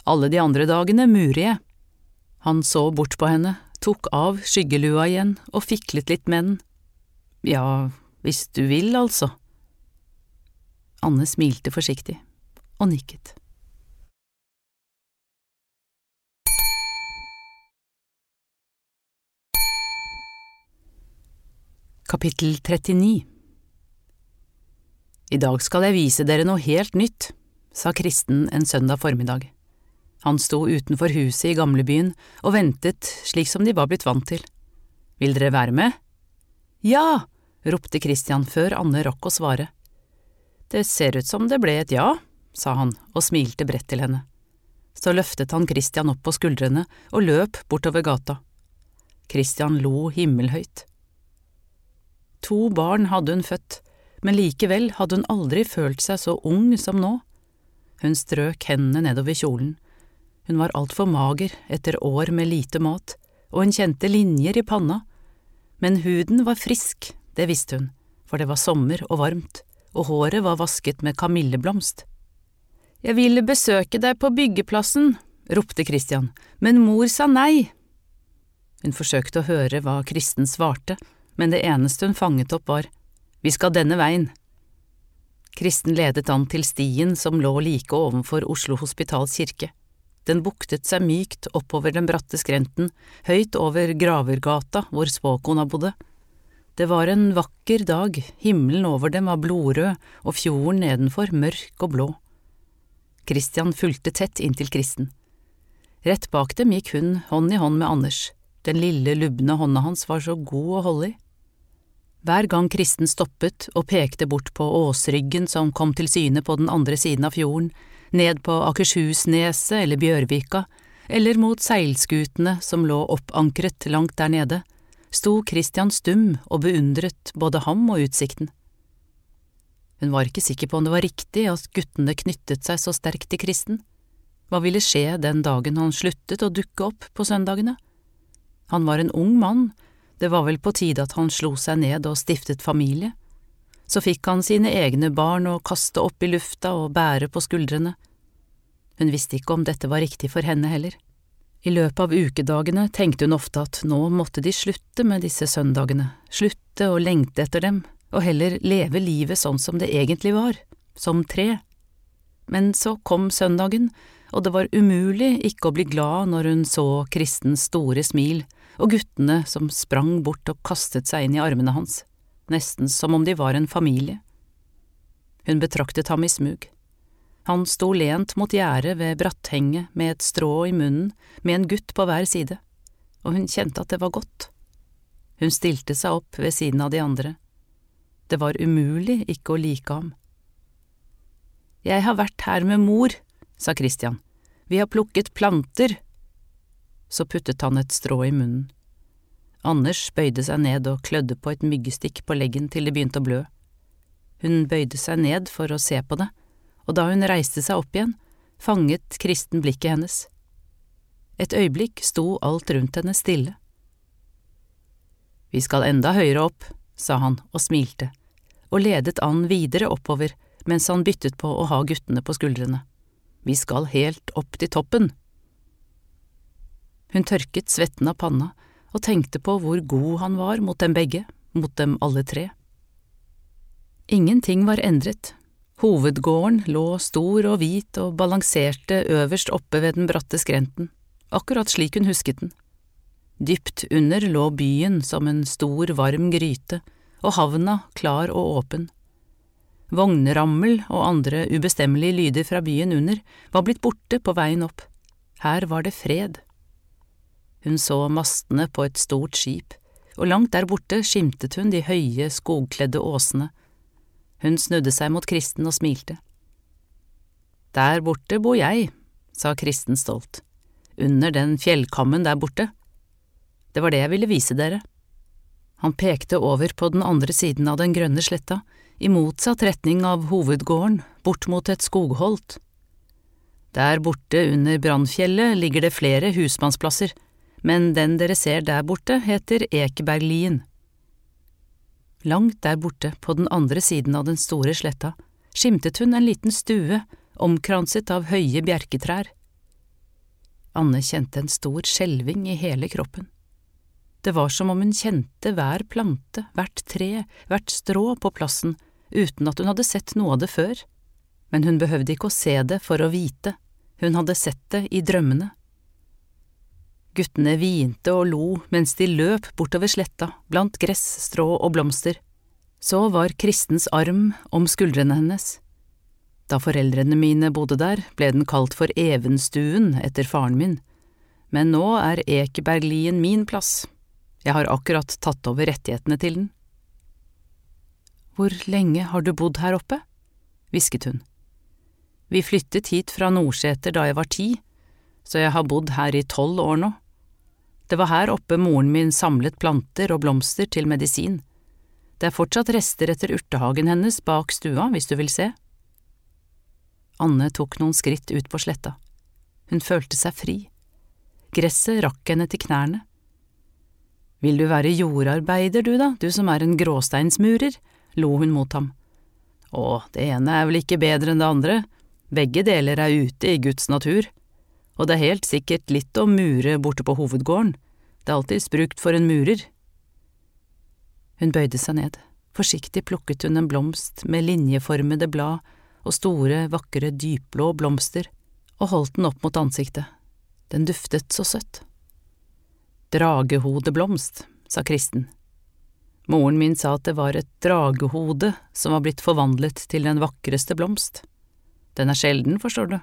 Alle de andre dagene murer jeg. Han så bort på henne, tok av skyggelua igjen og fiklet litt med den. Ja, hvis du vil, altså. Anne smilte forsiktig og nikket. Kapittel 39 I dag skal jeg vise dere noe helt nytt, sa Kristen en søndag formiddag. Han sto utenfor huset i gamlebyen og ventet slik som de var blitt vant til. Vil dere være med? Ja, ropte Christian før Anne rakk å svare. Det ser ut som det ble et ja, sa han og smilte bredt til henne. Så løftet han Christian opp på skuldrene og løp bortover gata. Christian lo himmelhøyt. To barn hadde hun født, men likevel hadde hun aldri følt seg så ung som nå. Hun strøk hendene nedover kjolen. Hun var altfor mager etter år med lite mat, og hun kjente linjer i panna, men huden var frisk det visste hun, for det var sommer og varmt, og håret var vasket med kamilleblomst. Jeg ville besøke deg på byggeplassen, ropte Christian, men mor sa nei. Hun forsøkte å høre hva Kristen svarte, men det eneste hun fanget opp var Vi skal denne veien. Kristen ledet an til stien som lå like ovenfor Oslo Hospitals kirke. Den buktet seg mykt oppover den bratte skrenten, høyt over Gravergata hvor spåkona bodde. Det var en vakker dag, himmelen over dem var blodrød og fjorden nedenfor mørk og blå. Christian fulgte tett inntil Kristen. Rett bak dem gikk hun hånd i hånd med Anders, den lille, lubne hånda hans var så god å holde i. Hver gang Kristen stoppet og pekte bort på åsryggen som kom til syne på den andre siden av fjorden, ned på Akershusneset eller Bjørvika, eller mot seilskutene som lå oppankret langt der nede, sto Christian stum og beundret både ham og utsikten. Hun var ikke sikker på om det var riktig at guttene knyttet seg så sterkt til Kristen. Hva ville skje den dagen han sluttet å dukke opp på søndagene? Han var en ung mann det var vel på tide at han slo seg ned og stiftet familie. Så fikk han sine egne barn å kaste opp i lufta og bære på skuldrene. Hun visste ikke om dette var riktig for henne heller. I løpet av ukedagene tenkte hun ofte at nå måtte de slutte med disse søndagene, slutte å lengte etter dem, og heller leve livet sånn som det egentlig var, som tre. Men så kom søndagen, og det var umulig ikke å bli glad når hun så Kristens store smil og guttene som sprang bort og kastet seg inn i armene hans, nesten som om de var en familie. Hun betraktet ham i smug. Han sto lent mot gjerdet ved bratthenget med et strå i munnen, med en gutt på hver side, og hun kjente at det var godt. Hun stilte seg opp ved siden av de andre. Det var umulig ikke å like ham. Jeg har vært her med mor, sa Christian, vi har plukket planter så puttet han et strå i munnen. Anders bøyde seg ned og klødde på et myggstikk på leggen til det begynte å blø. Hun bøyde seg ned for å se på det, og da hun reiste seg opp igjen, fanget Kristen blikket hennes. Et øyeblikk sto alt rundt henne stille. Vi skal enda høyere opp, sa han og smilte, og ledet an videre oppover mens han byttet på å ha guttene på skuldrene. Vi skal helt opp til toppen. Hun tørket svetten av panna og tenkte på hvor god han var mot dem begge, mot dem alle tre. Ingenting var endret. Hovedgården lå stor og hvit og balanserte øverst oppe ved den bratte skrenten, akkurat slik hun husket den. Dypt under lå byen som en stor, varm gryte, og havna klar og åpen. Vognrammel og andre ubestemmelige lyder fra byen under var blitt borte på veien opp. Her var det fred. Hun så mastene på et stort skip, og langt der borte skimtet hun de høye, skogkledde åsene. Hun snudde seg mot Kristen og smilte. Der borte bor jeg, sa Kristen stolt, under den fjellkammen der borte. Det var det jeg ville vise dere. Han pekte over på den andre siden av den grønne sletta, i motsatt retning av hovedgården, bort mot et skogholt. Der borte under Brannfjellet ligger det flere husmannsplasser, men den dere ser der borte, heter Ekeberglien. Langt der borte, på den andre siden av den store sletta, skimtet hun en liten stue omkranset av høye bjerketrær. Anne kjente en stor skjelving i hele kroppen. Det var som om hun kjente hver plante, hvert tre, hvert strå på plassen, uten at hun hadde sett noe av det før. Men hun behøvde ikke å se det for å vite, hun hadde sett det i drømmene. Guttene hvinte og lo mens de løp bortover sletta, blant gress, strå og blomster. Så var Kristens arm om skuldrene hennes. Da foreldrene mine bodde der, ble den kalt for Evenstuen etter faren min, men nå er Ekeberglien min plass. Jeg har akkurat tatt over rettighetene til den. Hvor lenge har du bodd her oppe? hvisket hun. Vi flyttet hit fra Nordseter da jeg var ti, så jeg har bodd her i tolv år nå. Det var her oppe moren min samlet planter og blomster til medisin. Det er fortsatt rester etter urtehagen hennes bak stua, hvis du vil se. Anne tok noen skritt ut på sletta. Hun følte seg fri. Gresset rakk henne til knærne. Vil du være jordarbeider, du da, du som er en gråsteinsmurer, lo hun mot ham. Å, det ene er vel ikke bedre enn det andre, begge deler er ute i Guds natur, og det er helt sikkert litt å mure borte på hovedgården, det er alltids brukt for en murer. Hun bøyde seg ned, forsiktig plukket hun en blomst med linjeformede blad og store, vakre, dypblå blomster, og holdt den opp mot ansiktet. Den duftet så søtt. Dragehodeblomst, sa Kristen. Moren min sa at det var et dragehode som var blitt forvandlet til den vakreste blomst. Den er sjelden, forstår du.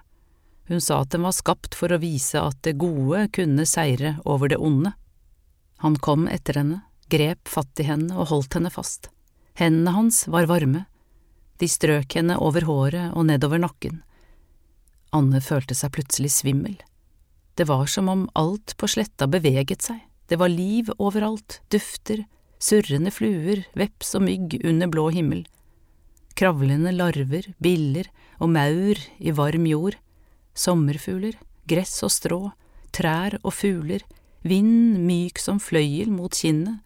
Hun sa at den var skapt for å vise at det gode kunne seire over det onde. Han kom etter henne, grep fatt i henne og holdt henne fast. Hendene hans var varme. De strøk henne over håret og nedover nakken. Anne følte seg plutselig svimmel. Det var som om alt på sletta beveget seg, det var liv overalt, dufter, surrende fluer, veps og mygg under blå himmel, kravlende larver, biller og maur i varm jord, sommerfugler, gress og strå, trær og fugler, vind myk som fløyel mot kinnet,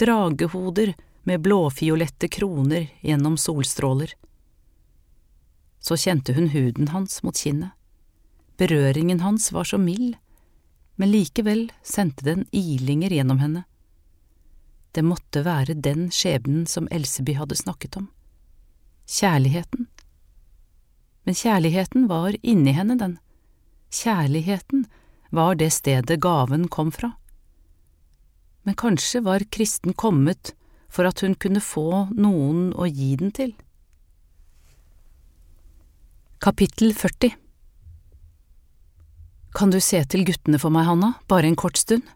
dragehoder med blåfiolette kroner gjennom solstråler. Så kjente hun huden hans mot kinnet Berøringen hans var så mild, men likevel sendte den ilinger gjennom henne. Det måtte være den skjebnen som Elseby hadde snakket om. Kjærligheten. Men kjærligheten var inni henne, den. Kjærligheten var det stedet gaven kom fra. Men kanskje var Kristen kommet for at hun kunne få noen å gi den til. Kapittel 40 kan du se til guttene for meg, Hanna, bare en kort stund?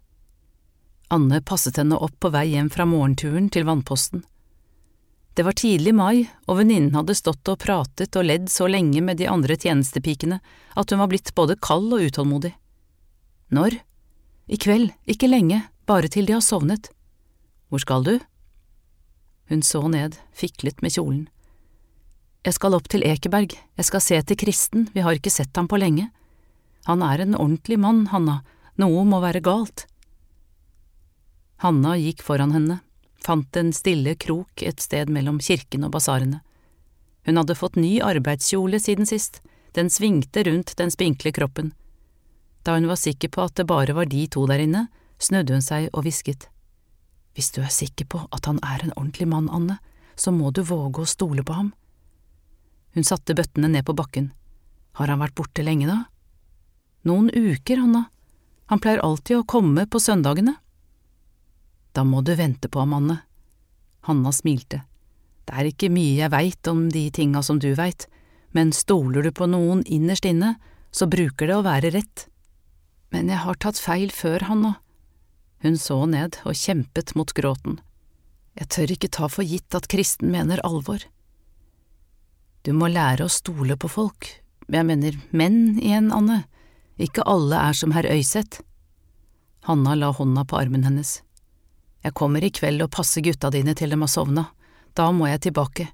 Anne passet henne opp på vei hjem fra morgenturen til vannposten. Det var tidlig mai, og venninnen hadde stått og pratet og ledd så lenge med de andre tjenestepikene at hun var blitt både kald og utålmodig. Når? I kveld, ikke lenge, bare til de har sovnet. Hvor skal du? Hun så ned, fiklet med kjolen. Jeg skal opp til Ekeberg, jeg skal se til Kristen, vi har ikke sett ham på lenge. Han er en ordentlig mann, Hanna, noe må være galt. Hanna gikk foran henne, fant en stille krok et sted mellom kirken og basarene. Hun hadde fått ny arbeidskjole siden sist, den svingte rundt den spinkle kroppen. Da hun var sikker på at det bare var de to der inne, snudde hun seg og hvisket. Hvis du er sikker på at han er en ordentlig mann, Anne, så må du våge å stole på ham. Hun satte bøttene ned på bakken. Har han vært borte lenge, da? Noen uker, Anna. Han pleier alltid å komme på søndagene. Da må du vente på ham, Anne. Hanna smilte. Det er ikke mye jeg veit om de tinga som du veit, men stoler du på noen innerst inne, så bruker det å være rett. Men jeg har tatt feil før, Hanna. Hun så ned og kjempet mot gråten. Jeg tør ikke ta for gitt at kristen mener alvor. Du må lære å stole på folk, jeg mener menn igjen, Anne. Ikke alle er som herr Øyseth. Hanna la hånda på armen hennes. Jeg kommer i kveld og passer gutta dine til dem har sovna, da må jeg tilbake.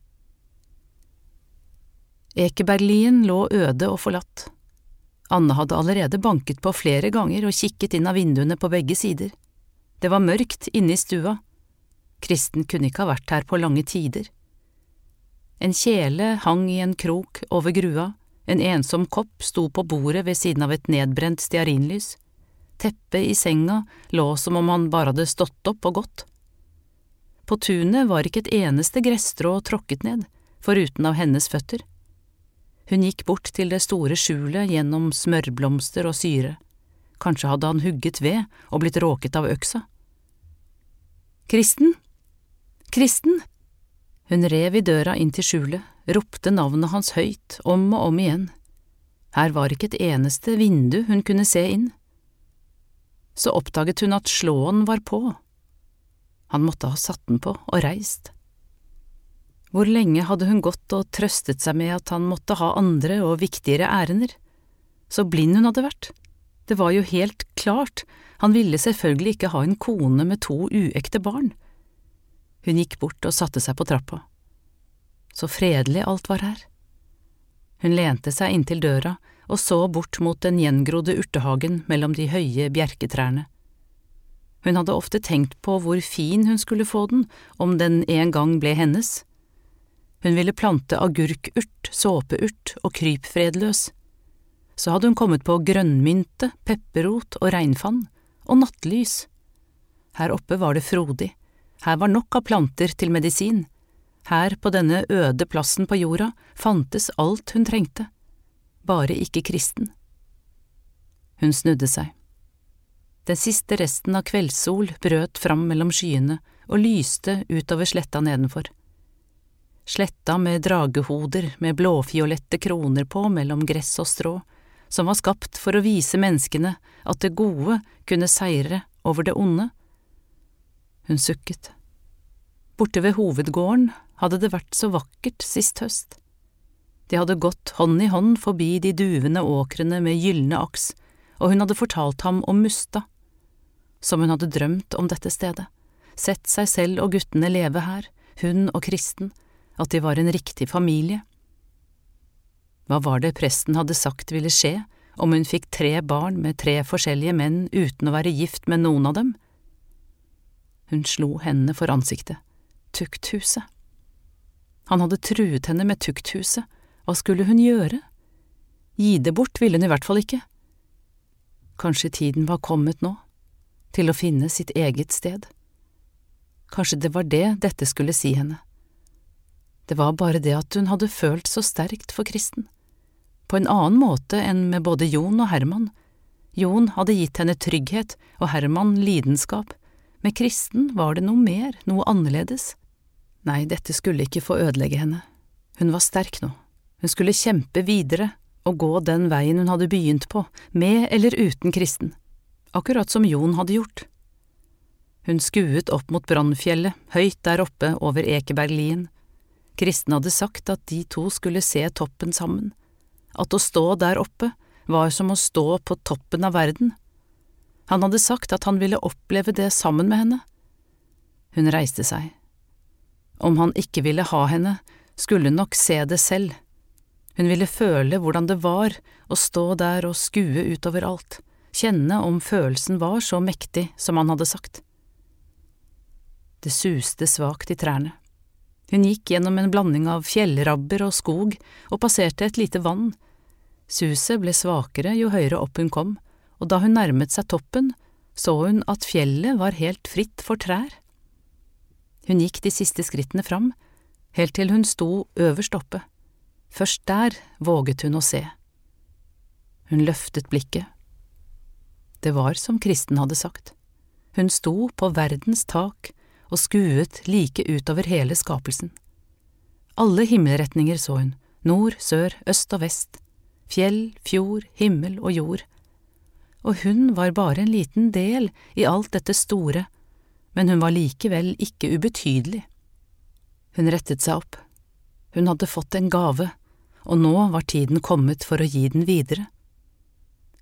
Ekeberglien lå øde og forlatt. Anne hadde allerede banket på flere ganger og kikket inn av vinduene på begge sider. Det var mørkt inne i stua. Kristen kunne ikke ha vært her på lange tider. En kjele hang i en krok over grua, en ensom kopp sto på bordet ved siden av et nedbrent stearinlys. Teppet i senga lå som om han bare hadde stått opp og gått. På tunet var ikke et eneste gresstrå tråkket ned, foruten av hennes føtter. Hun gikk bort til det store skjulet gjennom smørblomster og syre. Kanskje hadde han hugget ved og blitt råket av øksa. Kristen! Kristen! Hun rev i døra inn til skjulet, ropte navnet hans høyt om og om igjen. Her var ikke et eneste vindu hun kunne se inn. Så oppdaget hun at slåen var på. Han måtte ha satt den på og reist. Hvor lenge hadde hun gått og trøstet seg med at han måtte ha andre og viktigere ærender? Så blind hun hadde vært. Det var jo helt klart, han ville selvfølgelig ikke ha en kone med to uekte barn. Hun gikk bort og satte seg på trappa. Så fredelig alt var her. Hun lente seg inntil døra og så bort mot den gjengrodde urtehagen mellom de høye bjerketrærne. Hun hadde ofte tenkt på hvor fin hun skulle få den om den en gang ble hennes, Hun ville plante agurkurt, såpeurt og krypfredløs. Så hadde hun kommet på grønnmynte, pepperrot og regnfann, og nattlys. Her oppe var det frodig, her var nok av planter til medisin, her på denne øde plassen på jorda fantes alt hun trengte, bare ikke kristen. Hun snudde seg. Den siste resten av kveldssol brøt fram mellom skyene og lyste utover sletta nedenfor. Sletta med dragehoder med blåfiolette kroner på mellom gress og strå, som var skapt for å vise menneskene at det gode kunne seire over det onde. Hun sukket. Borte ved hovedgården hadde det vært så vakkert sist høst. De hadde gått hånd i hånd forbi de duvende åkrene med gylne aks, og hun hadde fortalt ham om Musta, som hun hadde drømt om dette stedet, sett seg selv og guttene leve her, hun og Kristen, at de var en riktig familie. Hva var det presten hadde sagt ville skje om hun fikk tre barn med tre forskjellige menn uten å være gift med noen av dem? Hun slo hendene for ansiktet. Tukthuset. Han hadde truet henne med tukthuset, hva skulle hun gjøre? Gi det bort ville hun i hvert fall ikke. Kanskje tiden var kommet nå, til å finne sitt eget sted. Kanskje det var det dette skulle si henne. Det var bare det at hun hadde følt så sterkt for Kristen, på en annen måte enn med både Jon og Herman. Jon hadde gitt henne trygghet og Herman lidenskap, med Kristen var det noe mer, noe annerledes. Nei, dette skulle ikke få ødelegge henne. Hun var sterk nå. Hun skulle kjempe videre og gå den veien hun hadde begynt på, med eller uten kristen, akkurat som Jon hadde gjort. Hun skuet opp mot Brannfjellet, høyt der oppe over Ekeberglien. Kristen hadde sagt at de to skulle se toppen sammen, at å stå der oppe var som å stå på toppen av verden. Han hadde sagt at han ville oppleve det sammen med henne. Hun reiste seg, om han ikke ville ha henne, skulle hun nok se det selv. Hun ville føle hvordan det var å stå der og skue utover alt, kjenne om følelsen var så mektig som han hadde sagt. Det suste svakt i trærne. Hun gikk gjennom en blanding av fjellrabber og skog og passerte et lite vann. Suset ble svakere jo høyere opp hun kom, og da hun nærmet seg toppen, så hun at fjellet var helt fritt for trær. Hun gikk de siste skrittene fram, helt til hun sto øverst oppe. Først der våget hun å se. Hun løftet blikket. Det var som Kristen hadde sagt. Hun sto på verdens tak og skuet like utover hele skapelsen. Alle himmelretninger så hun, nord, sør, øst og vest, fjell, fjord, himmel og jord. Og hun var bare en liten del i alt dette store, men hun var likevel ikke ubetydelig. Hun rettet seg opp. Hun hadde fått en gave, og nå var tiden kommet for å gi den videre.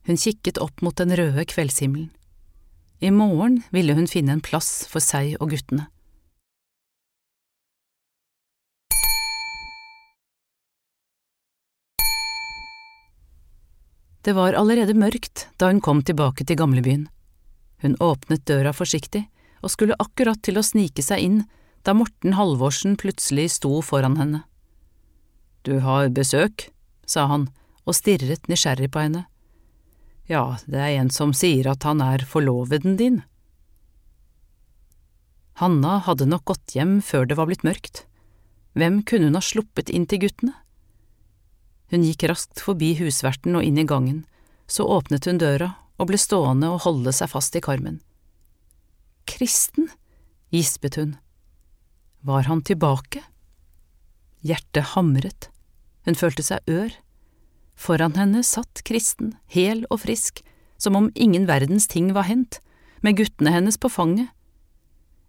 Hun kikket opp mot den røde kveldshimmelen. I morgen ville hun finne en plass for seg og guttene. Det var allerede mørkt da hun kom tilbake til gamlebyen. Hun åpnet døra forsiktig og skulle akkurat til å snike seg inn da Morten Halvorsen plutselig sto foran henne. Du har besøk, sa han og stirret nysgjerrig på henne. Ja, det er en som sier at han er forloveden din. Hanna hadde nok gått hjem før det var blitt mørkt. Hvem kunne hun ha sluppet inn til guttene? Hun gikk raskt forbi husverten og inn i gangen, så åpnet hun døra og ble stående og holde seg fast i karmen kristen, gispet hun. Var han tilbake? Hjertet hamret, hun følte seg ør. Foran henne satt kristen, hel og frisk, som om ingen verdens ting var hendt, med guttene hennes på fanget.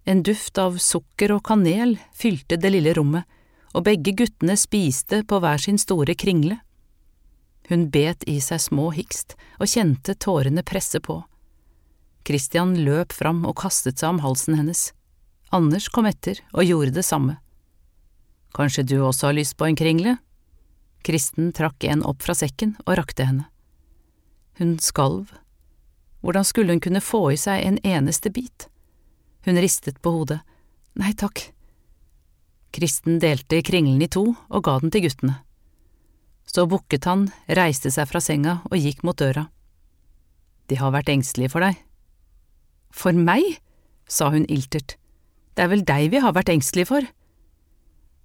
En duft av sukker og kanel fylte det lille rommet, og begge guttene spiste på hver sin store kringle. Hun bet i seg små hikst og kjente tårene presse på. Christian løp fram og kastet seg om halsen hennes. Anders kom etter og gjorde det samme. Kanskje du også har lyst på en kringle? Kristen trakk en opp fra sekken og rakte henne. Hun skalv. Hvordan skulle hun kunne få i seg en eneste bit? Hun ristet på hodet. Nei takk. Kristen delte kringlen i to og ga den til guttene. Så bukket han, reiste seg fra senga og gikk mot døra. De har vært engstelige for deg. For meg? sa hun iltert. Det er vel deg vi har vært engstelige for.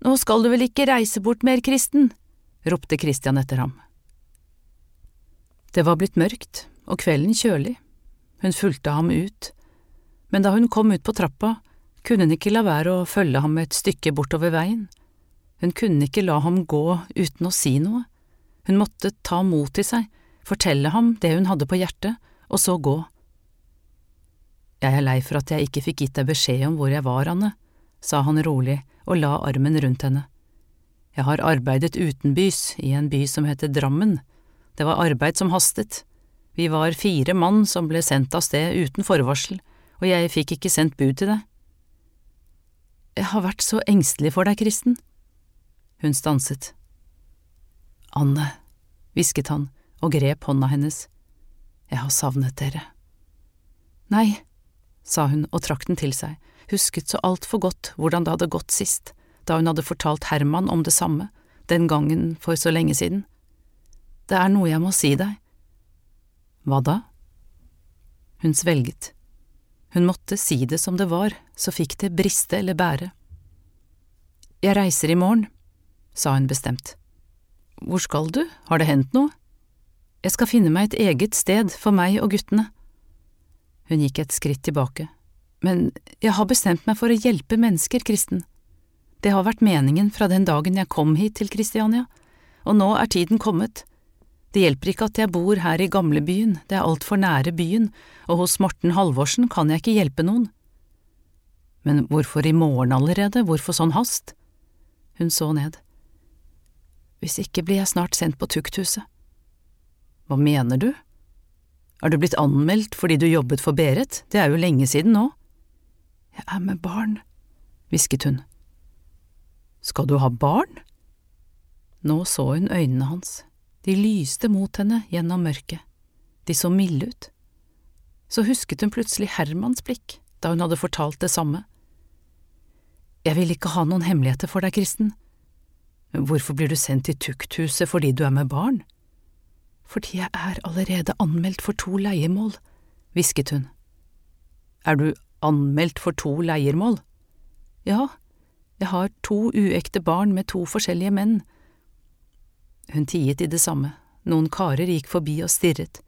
Nå skal du vel ikke reise bort mer, Kristen, ropte Christian etter ham. Det var blitt mørkt og kvelden kjølig. Hun fulgte ham ut, men da hun kom ut på trappa, kunne hun ikke la være å følge ham et stykke bortover veien. Hun kunne ikke la ham gå uten å si noe. Hun måtte ta mot til seg, fortelle ham det hun hadde på hjertet, og så gå. Jeg er lei for at jeg ikke fikk gitt deg beskjed om hvor jeg var, Anne, sa han rolig og la armen rundt henne. Jeg har arbeidet utenbys i en by som heter Drammen. Det var arbeid som hastet. Vi var fire mann som ble sendt av sted uten forvarsel, og jeg fikk ikke sendt bud til deg. Jeg har vært så engstelig for deg, Kristen. Hun stanset. Anne, hvisket han og grep hånda hennes. Jeg har savnet dere. Nei, sa hun og trakk den til seg, husket så altfor godt hvordan det hadde gått sist, da hun hadde fortalt Herman om det samme, den gangen for så lenge siden. Det er noe jeg må si deg. Hva da? Hun svelget. Hun måtte si det som det var, så fikk det briste eller bære. Jeg reiser i morgen, sa hun bestemt. Hvor skal du, har det hendt noe? Jeg skal finne meg et eget sted for meg og guttene. Hun gikk et skritt tilbake. Men jeg har bestemt meg for å hjelpe mennesker, Kristen. Det har vært meningen fra den dagen jeg kom hit til Kristiania, og nå er tiden kommet. Det hjelper ikke at jeg bor her i gamlebyen, det er altfor nære byen, og hos Morten Halvorsen kan jeg ikke hjelpe noen. Men hvorfor i morgen allerede, hvorfor sånn hast? Hun så ned. Hvis ikke blir jeg snart sendt på tukthuset. Hva mener du? Er du blitt anmeldt fordi du jobbet for Berit, det er jo lenge siden nå. Jeg er med barn, hvisket hun. Skal du ha barn? Nå så hun øynene hans, de lyste mot henne gjennom mørket, de så milde ut. Så husket hun plutselig Hermans blikk da hun hadde fortalt det samme. Jeg vil ikke ha noen hemmeligheter for deg, Kristen. Hvorfor blir du sendt til tukthuset fordi du er med barn? Fordi jeg er allerede anmeldt for to leiemål, hvisket hun. Er du anmeldt for to leiermål? Ja, jeg har to uekte barn med to forskjellige menn. Hun tiet i det samme, noen karer gikk forbi og stirret.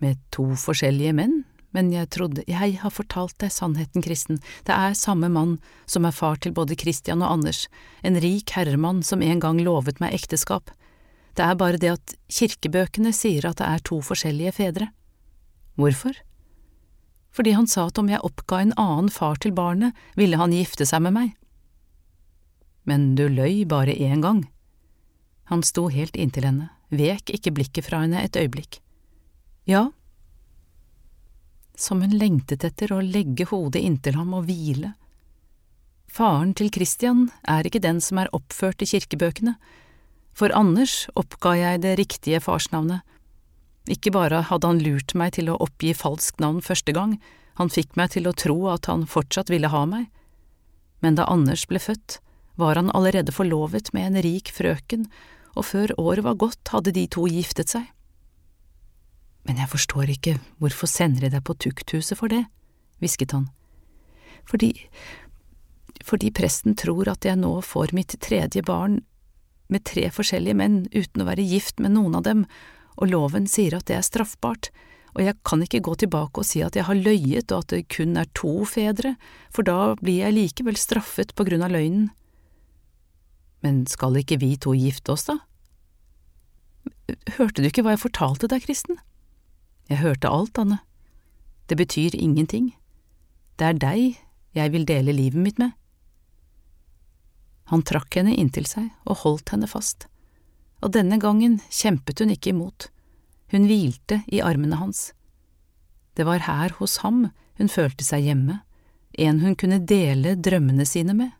Med to forskjellige menn, men jeg trodde… Jeg har fortalt deg sannheten, Kristen, det er samme mann som er far til både Christian og Anders, en rik herremann som en gang lovet meg ekteskap. Det er bare det at kirkebøkene sier at det er to forskjellige fedre. Hvorfor? Fordi han sa at om jeg oppga en annen far til barnet, ville han gifte seg med meg. Men du løy bare én gang. Han sto helt inntil henne, vek ikke blikket fra henne et øyeblikk. Ja, som hun lengtet etter å legge hodet inntil ham og hvile. Faren til Christian er ikke den som er oppført i kirkebøkene, for Anders oppga jeg det riktige farsnavnet. Ikke bare hadde han lurt meg til å oppgi falskt navn første gang, han fikk meg til å tro at han fortsatt ville ha meg, men da Anders ble født, var han allerede forlovet med en rik frøken, og før året var gått hadde de to giftet seg. Men jeg forstår ikke hvorfor sender de deg på tukthuset for det, hvisket han. Fordi… fordi presten tror at jeg nå får mitt tredje barn med tre forskjellige menn uten å være gift med noen av dem, og loven sier at det er straffbart, og jeg kan ikke gå tilbake og si at jeg har løyet og at det kun er to fedre, for da blir jeg likevel straffet på grunn av løgnen. Men skal ikke vi to gifte oss, da? Hørte du ikke hva jeg fortalte deg, Kristen? Jeg hørte alt, Anne. Det betyr ingenting. Det er deg jeg vil dele livet mitt med. Han trakk henne inntil seg og holdt henne fast, og denne gangen kjempet hun ikke imot, hun hvilte i armene hans. Det var her hos ham hun følte seg hjemme, en hun kunne dele drømmene sine med.